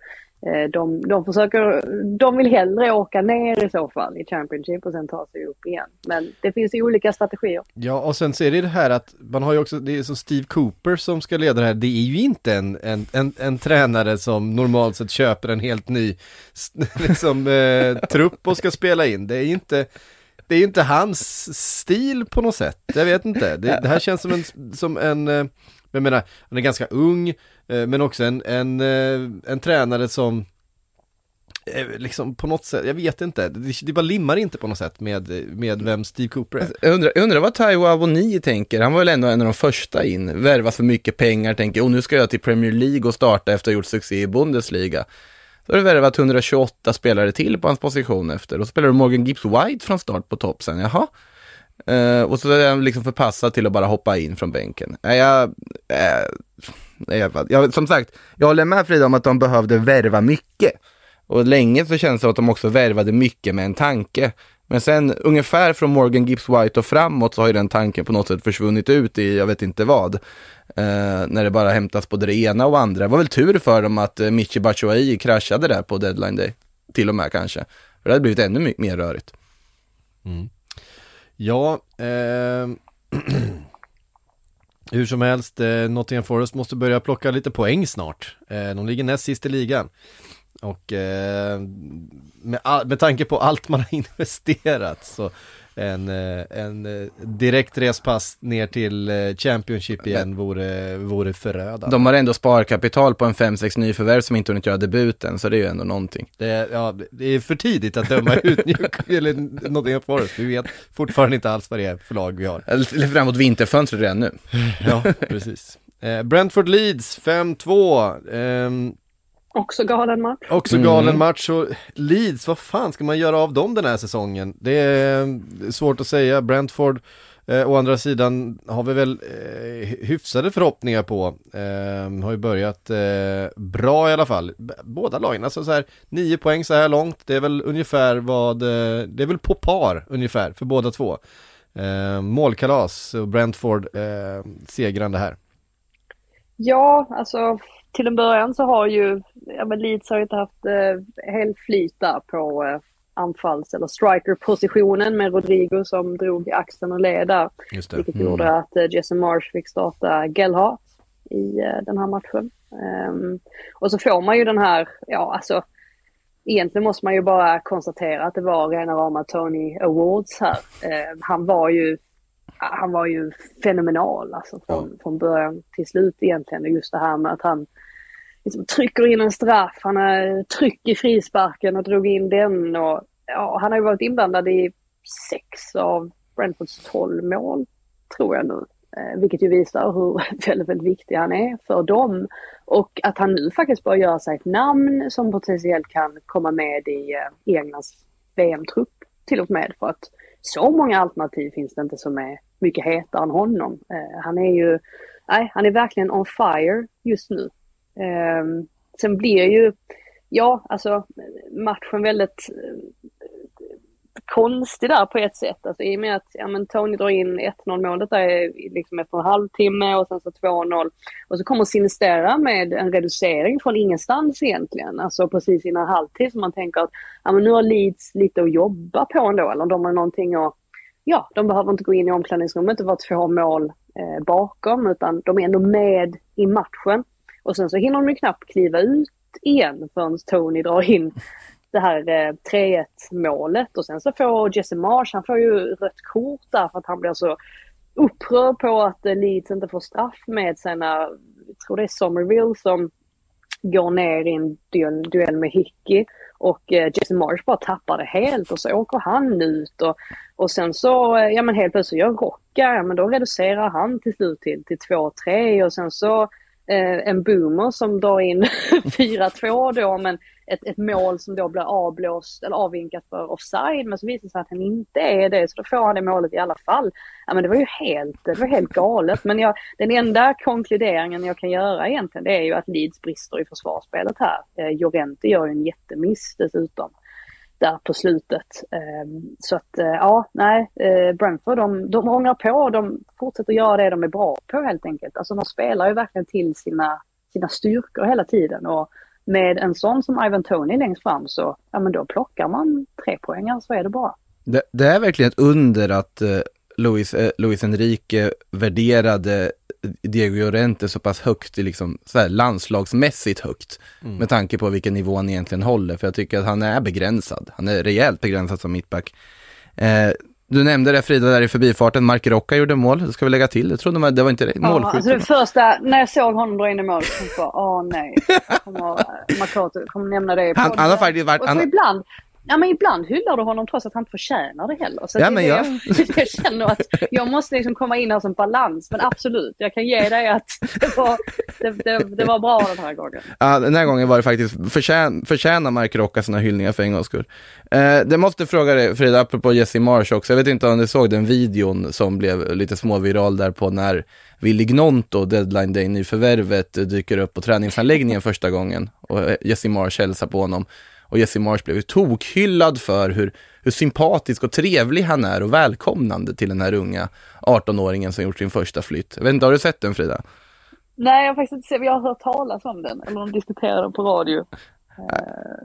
S4: Eh, De, de försöker, de vill hellre åka ner i så fall i Championship och sen ta sig upp igen. Men det finns ju olika strategier.
S2: Ja, och sen så är det det här att man har ju också, det är som Steve Cooper som ska leda det här, det är ju inte en, en, en, en tränare som normalt sett köper en helt ny liksom, eh, trupp och ska spela in. Det är ju inte, det är inte hans stil på något sätt, jag vet inte. Det, det här känns som en, som en men jag menar, han är ganska ung, eh, men också en, en, eh, en tränare som eh, liksom på något sätt, jag vet inte, det, det bara limmar inte på något sätt med, med vem Steve Cooper är.
S3: Alltså, jag undrar, jag undrar vad Taiwo Avoni tänker. Han var väl ändå en av de första in. Värvas för mycket pengar, tänker och nu ska jag till Premier League och starta efter att ha gjort succé i Bundesliga. Så har du värvat 128 spelare till på hans position efter. Och så spelar du Morgan Gibbs White från start på topp sen. Jaha. Uh, och så är han liksom förpassad till att bara hoppa in från bänken. Uh, jag, eh, jag, jag, som sagt, jag håller med Frida om att de behövde värva mycket. Och länge så känns det som att de också värvade mycket med en tanke. Men sen ungefär från Morgan Gibbs White och framåt så har ju den tanken på något sätt försvunnit ut i jag vet inte vad. Eh, när det bara hämtas både det ena och andra. Det var väl tur för dem att eh, Michi Batshuayi kraschade där på deadline day. Till och med kanske. För det hade blivit ännu mer rörigt. Mm.
S2: Ja, eh, hur som helst, eh, Nottingham Forest måste börja plocka lite poäng snart. Eh, de ligger näst sist i ligan. Och eh, med, all, med tanke på allt man har investerat så en, eh, en eh, direkt respass ner till eh, Championship igen vore, vore förödande.
S3: De har ändå sparkapital på en 5-6 nyförvärv som inte hunnit göra debuten, så det är ju ändå någonting.
S2: Det är, ja, det är för tidigt att döma ut Newcastle eller Nottingham Forest. Vi vet fortfarande inte alls vad det är för lag vi har.
S3: Eller framåt vinterfönstret redan nu.
S2: Ja, precis. Eh, Brentford Leeds 5-2. Ehm,
S4: Också galen match.
S2: också galen match och Leeds, vad fan ska man göra av dem den här säsongen? Det är eh, svårt att säga. Brentford eh, å andra sidan har vi väl eh, hyfsade förhoppningar på. Eh, har ju börjat eh, bra i alla fall. B- Båda lagen, alltså så här nio poäng så här långt. Det är väl ungefär vad, eh, det är väl på par ungefär för båda två. eh, målkalas och Brentford eh, segrande här.
S4: Ja, alltså till en början så har ju, ja men Leeds har inte haft eh, helt flyt där på eh, anfalls eller striker-positionen med Rodrigo som drog axeln och led där. Vilket mm. gjorde att eh, Jesse Marsh fick starta Gelhart i eh, den här matchen. Um, och så får man ju den här, ja alltså egentligen måste man ju bara konstatera att det var rena rama Tony Awards här. Uh, han var ju han var ju fenomenal alltså från, ja. från början till slut egentligen. Just det här med att han liksom trycker in en straff, han har tryck i frisparken och drog in den och ja, han har ju varit inblandad i sex av Brentfords tolv mål, tror jag nu. Eh, vilket ju visar hur väldigt, väldigt viktig han är för dem. Och att han nu faktiskt börjar göra sig ett namn som potentiellt kan komma med i eh, Englands VM-trupp till och med. För att så många alternativ finns det inte som är mycket hetare än honom. Eh, han är ju, nej, han är verkligen on fire just nu. Eh, sen blir ju, ja, alltså matchen väldigt konstig där på ett sätt. Alltså, I och med att ja, men Tony drar in 1-0 målet där liksom efter en halvtimme och sen så 2-0. Och så kommer Sinistera med en reducering från ingenstans egentligen. Alltså precis innan halvtid så man tänker att ja, men nu har Leeds lite att jobba på ändå. Eller de har någonting att, ja de behöver inte gå in i omklädningsrummet och vara två mål eh, bakom utan de är ändå med i matchen. Och sen så hinner de ju knappt kliva ut igen förrän Tony drar in det här eh, 3-1 målet och sen så får Jesse Marsh, han får ju rött kort där för att han blir så upprörd på att eh, Leeds inte får straff med sina, jag tror det är Somerville som går ner i en duell, med Hickey och eh, Jesse Marsh bara tappar det helt och så åker han ut och, och sen så, eh, ja men helt plötsligt gör Rocka, ja men då reducerar han till slut till, till 2-3 och sen så Eh, en boomer som drar in 4-2 då men ett, ett mål som då blir avblåst eller avvinkat för offside men så visar det sig att han inte är det så då får han det målet i alla fall. Ja men det var ju helt, det var helt galet men jag, den enda konkluderingen jag kan göra egentligen det är ju att Leeds brister i försvarsspelet här. Eh, Jorente gör ju en jättemiss dessutom där på slutet. Ehm, så att eh, ja, nej, eh, Brentford de, de ångrar på, de fortsätter göra det de är bra på helt enkelt. Alltså de spelar ju verkligen till sina, sina styrkor hela tiden och med en sån som Ivan Tony längst fram så, ja men då plockar man tre poängar så alltså, är det bra.
S3: Det, det är verkligen ett under att eh, Luis, eh, Luis Enrique värderade Diego Llorente så pass högt, liksom, så här, landslagsmässigt högt. Mm. Med tanke på vilken nivå han egentligen håller. För jag tycker att han är begränsad. Han är rejält begränsad som mittback. Eh, du nämnde det Frida där i förbifarten, Mark Rocca gjorde mål, det ska vi lägga till. Jag trodde man, det var inte det,
S4: ja, alltså det första, när jag såg honom dra in i mål, så tänkte jag, åh nej, kommer, Makoto kommer nämna det.
S3: Han, han har faktiskt varit...
S4: Och så han, ibland, Ja men ibland hyllar du honom trots att han inte förtjänar det heller. Så ja, men jag... Jag, jag känner att jag måste liksom komma in här som balans. Men absolut, jag kan ge dig att det var, det, det, det var bra den här gången.
S3: Ja, den här gången var det faktiskt förtjän, förtjänar Mark Rocka sina hyllningar för en gångs skull. Eh, det måste fråga dig Frida, apropå Jesse Marsh också. Jag vet inte om du såg den videon som blev lite småviral där på när Willy Gnonto, deadline day nyförvärvet, dyker upp på träningsanläggningen första gången och Jesse Marsh hälsar på honom. Och Jesse Marsh blev ju tokhyllad för hur, hur sympatisk och trevlig han är och välkomnande till den här unga 18-åringen som gjort sin första flytt. Jag vet inte, har du sett den Frida?
S4: Nej, jag har faktiskt inte sett, jag har hört talas om den, eller de diskuterade den på radio eh,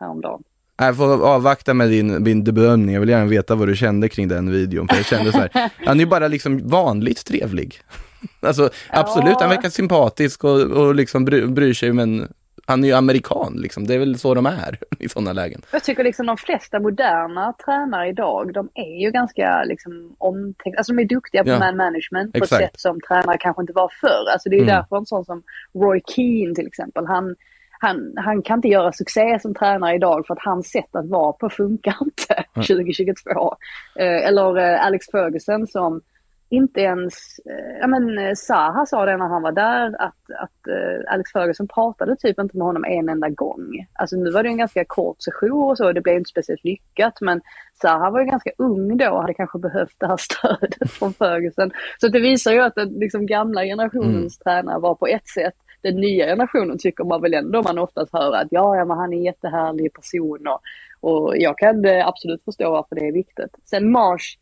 S4: häromdagen.
S3: Jag får avvakta med din, din bedömning, jag vill gärna veta vad du kände kring den videon, för jag kände så här, han är ju bara liksom vanligt trevlig. Alltså absolut, ja. han verkar sympatisk och, och liksom bry, bryr sig men han är ju amerikan liksom, det är väl så de är i sådana lägen.
S4: Jag tycker liksom de flesta moderna tränare idag, de är ju ganska liksom omtänkta, alltså de är duktiga på ja. man management på Exakt. ett sätt som tränare kanske inte var förr. Alltså det är ju mm. därför en sån som Roy Keane till exempel, han, han, han kan inte göra succé som tränare idag för att hans sätt att vara på funkar inte mm. 2022. Eh, eller eh, Alex Ferguson som inte ens, eh, ja men eh, Zaha sa det när han var där att, att eh, Alex Ferguson pratade typ inte med honom en enda gång. Alltså nu var det en ganska kort session och så, det blev inte speciellt lyckat men Zaha var ju ganska ung då och hade kanske behövt det här stödet från Ferguson. Så det visar ju att den liksom gamla generationens mm. tränare var på ett sätt den nya generationen tycker man väl ändå man oftast hör att ja, ja men han är en jättehärlig person och, och jag kan absolut förstå varför det är viktigt. Sen Marsh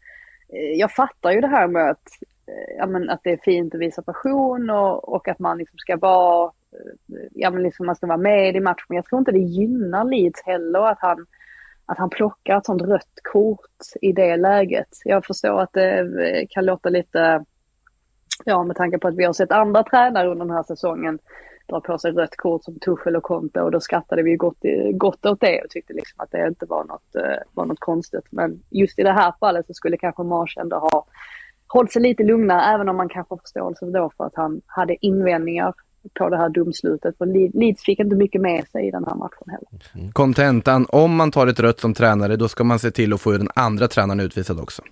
S4: Eh, jag fattar ju det här med att, eh, ja, men att det är fint att visa passion och, och att man liksom ska vara, eh, ja men liksom man ska vara med i matchen. Men jag tror inte det gynnar Leeds heller att han, att han plockar ett sånt rött kort i det läget. Jag förstår att det kan låta lite, ja med tanke på att vi har sett andra tränare under den här säsongen dra på sig rött kort som Tuchel och Conte och då skrattade vi gott, gott åt det och tyckte liksom att det inte var något, eh, var något konstigt. Men just i det här fallet så skulle kanske Mars ändå ha hållit sig lite lugnare även om man kanske har förståelse då för att han hade invändningar på det här domslutet. För Leeds fick inte mycket med sig i den här matchen heller.
S3: Kontentan, om man tar ett rött som tränare då ska man se till att få den andra tränaren utvisad också.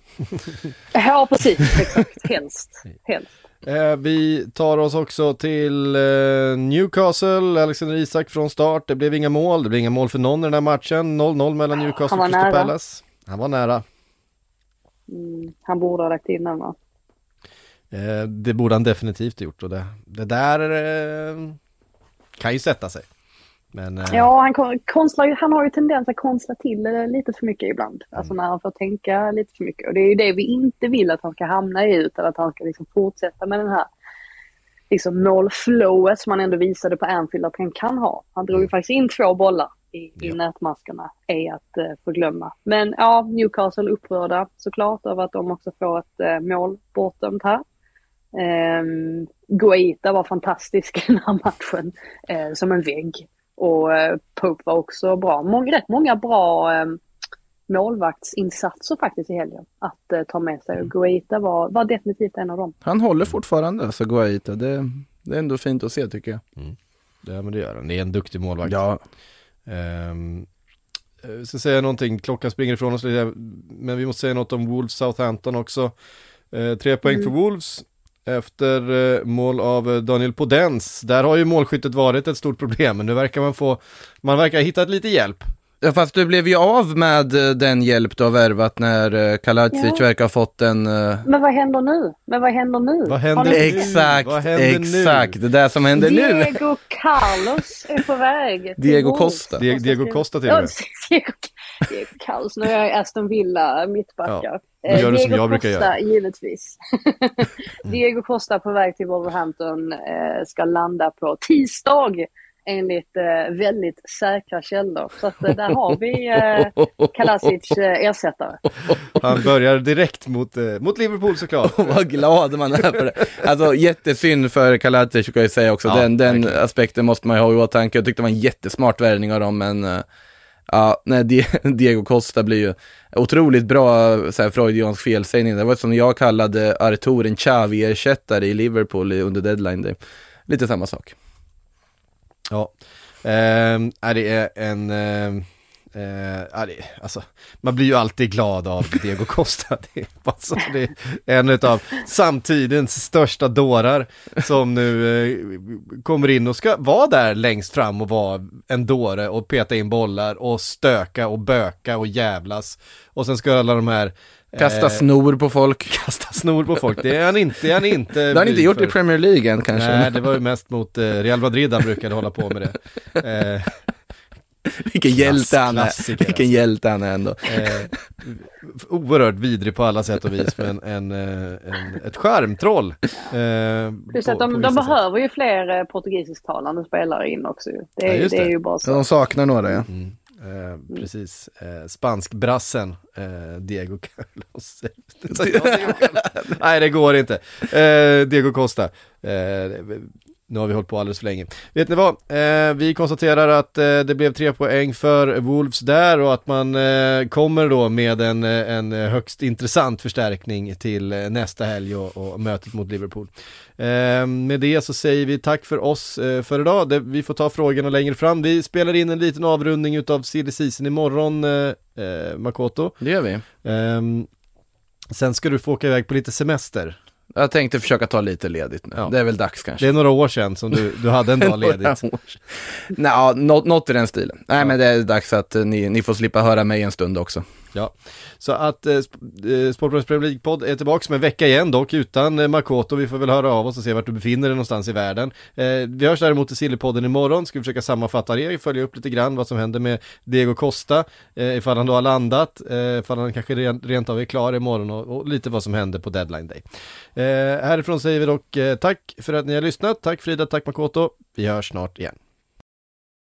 S4: ja, precis. Exakt. Helst. Helst.
S2: Eh, vi tar oss också till eh, Newcastle, Alexander Isak från start. Det blev inga mål, det blev inga mål för någon i den här matchen. 0-0 mellan Newcastle och Crystal Palace. Han var nära.
S4: Mm, han borde ha lagt in den va?
S2: Eh, det borde han definitivt gjort och det, det där eh, kan ju sätta sig.
S4: Men, eh... Ja, han, konstlar, han har ju tendens att konstla till lite för mycket ibland. Mm. Alltså när han får tänka lite för mycket. Och det är ju det vi inte vill att han ska hamna i utan att han ska liksom fortsätta med den här liksom målflowet som han ändå visade på Anfield att han kan ha. Han drog ju mm. faktiskt in två bollar i, i ja. nätmaskerna, är att uh, förglömma. Men ja, Newcastle upprörda såklart över att de också får ett uh, mål bortdömt här. Um, Guaita var fantastisk i den här matchen, uh, som en vägg. Och eh, Pope var också bra. Många, rätt många bra eh, målvaktsinsatser faktiskt i helgen att eh, ta med sig. Och Guaita var, var definitivt en av dem.
S3: Han håller fortfarande, alltså Guaita. Det, det är ändå fint att se tycker jag. Mm.
S2: Ja men det gör han. Det är en duktig målvakt.
S3: Ja.
S2: Um, jag ska säga någonting, klockan springer ifrån oss lite, men vi måste säga något om Wolves Southampton också. Uh, tre poäng mm. för Wolves, efter eh, mål av eh, Daniel Podens. Där har ju målskyttet varit ett stort problem, men nu verkar man få, man verkar ha hittat lite hjälp.
S3: Ja fast du blev ju av med eh, den hjälp du har värvat när Kaladzic ja. verkar ha fått en...
S4: Men vad händer nu? Men vad händer nu?
S2: Vad händer nu?
S3: Exakt, vad händer exakt. Nu? Det där som händer
S4: Diego
S3: nu.
S4: Diego Carlos är på väg.
S3: Diego Costa.
S2: Diego, Diego Costa till och med.
S4: Diego, Diego Carlos, nu är jag Aston Villa mittbackar. Ja.
S2: Då gör du som jag brukar
S4: Costa, göra. givetvis. Diego Costa på väg till Wolverhampton eh, ska landa på tisdag enligt eh, väldigt säkra källor. Så att, eh, där har vi eh, Kalasic eh, ersättare.
S2: Han börjar direkt mot, eh, mot Liverpool såklart.
S3: Vad glad man är för det. Alltså jättesynd för Kalasic ska jag säga också. Ja, den, den aspekten måste man ju ha i åtanke. Jag tyckte det var en jättesmart värvning av dem men eh, Ja, nej, Diego Costa blir ju otroligt bra så här, freudiansk felsägning. Det var som jag kallade Artur en Xavi-ersättare i Liverpool under deadline day. Lite samma sak.
S2: Ja, eh, det är en... Eh... Eh, alltså, man blir ju alltid glad av Diego Costa. Det är, alltså, det är en av samtidens största dårar som nu eh, kommer in och ska vara där längst fram och vara en dåre och peta in bollar och stöka och böka och jävlas. Och sen ska alla de här
S3: Kasta eh, snor på folk.
S2: Kasta snor på folk, det är han inte. Det, är han inte
S3: det har han inte gjort för. i Premier League än kanske.
S2: Nej, det var ju mest mot eh, Real Madrid han brukade hålla på med det. Eh,
S3: Vilken hjälte han är. Vilken hjälte han är ändå. Eh,
S2: oerhört vidrig på alla sätt och vis, men en, en, en ett skärmtroll.
S4: Eh, Plus att de, de behöver ju fler eh, portugisisktalande spelare in också. Det, är, ja, det. det är ju bara så.
S3: De saknar några ja.
S2: Mm. Eh, precis, eh, spanskbrassen eh, Diego Carlos. Nej det går inte. Eh, Diego Costa. Eh, nu har vi hållit på alldeles för länge. Vet ni vad? Eh, vi konstaterar att eh, det blev tre poäng för Wolves där och att man eh, kommer då med en, eh, en högst intressant förstärkning till eh, nästa helg och, och, mötet mot Liverpool. Eh, med det så säger vi tack för oss för idag. Det, vi får ta frågorna längre fram. Vi spelar in en liten avrundning utav silly season imorgon, Makoto.
S3: Det gör vi.
S2: Ehm, sen ska du få åka iväg på lite semester.
S3: Jag tänkte försöka ta lite ledigt nu. Ja. Det är väl dags kanske.
S2: Det är några år sedan som du, du hade en dag ledigt.
S3: Nej, något, något i den stilen. Nej, ja. men det är dags att ni, ni får slippa höra mig en stund också.
S2: Ja, så att eh, eh, Sportbladets Premier League-podd är tillbaka med en vecka igen dock utan eh, Makoto. Vi får väl höra av oss och se vart du befinner dig någonstans i världen. Eh, vi hörs däremot i Sillypodden imorgon. Ska vi försöka sammanfatta det, följa upp lite grann vad som händer med Diego Costa, eh, ifall han då har landat, eh, ifall han kanske rent, rent av är klar imorgon och, och lite vad som händer på deadline day. Eh, härifrån säger vi dock eh, tack för att ni har lyssnat. Tack Frida, tack Makoto. Vi hörs snart igen.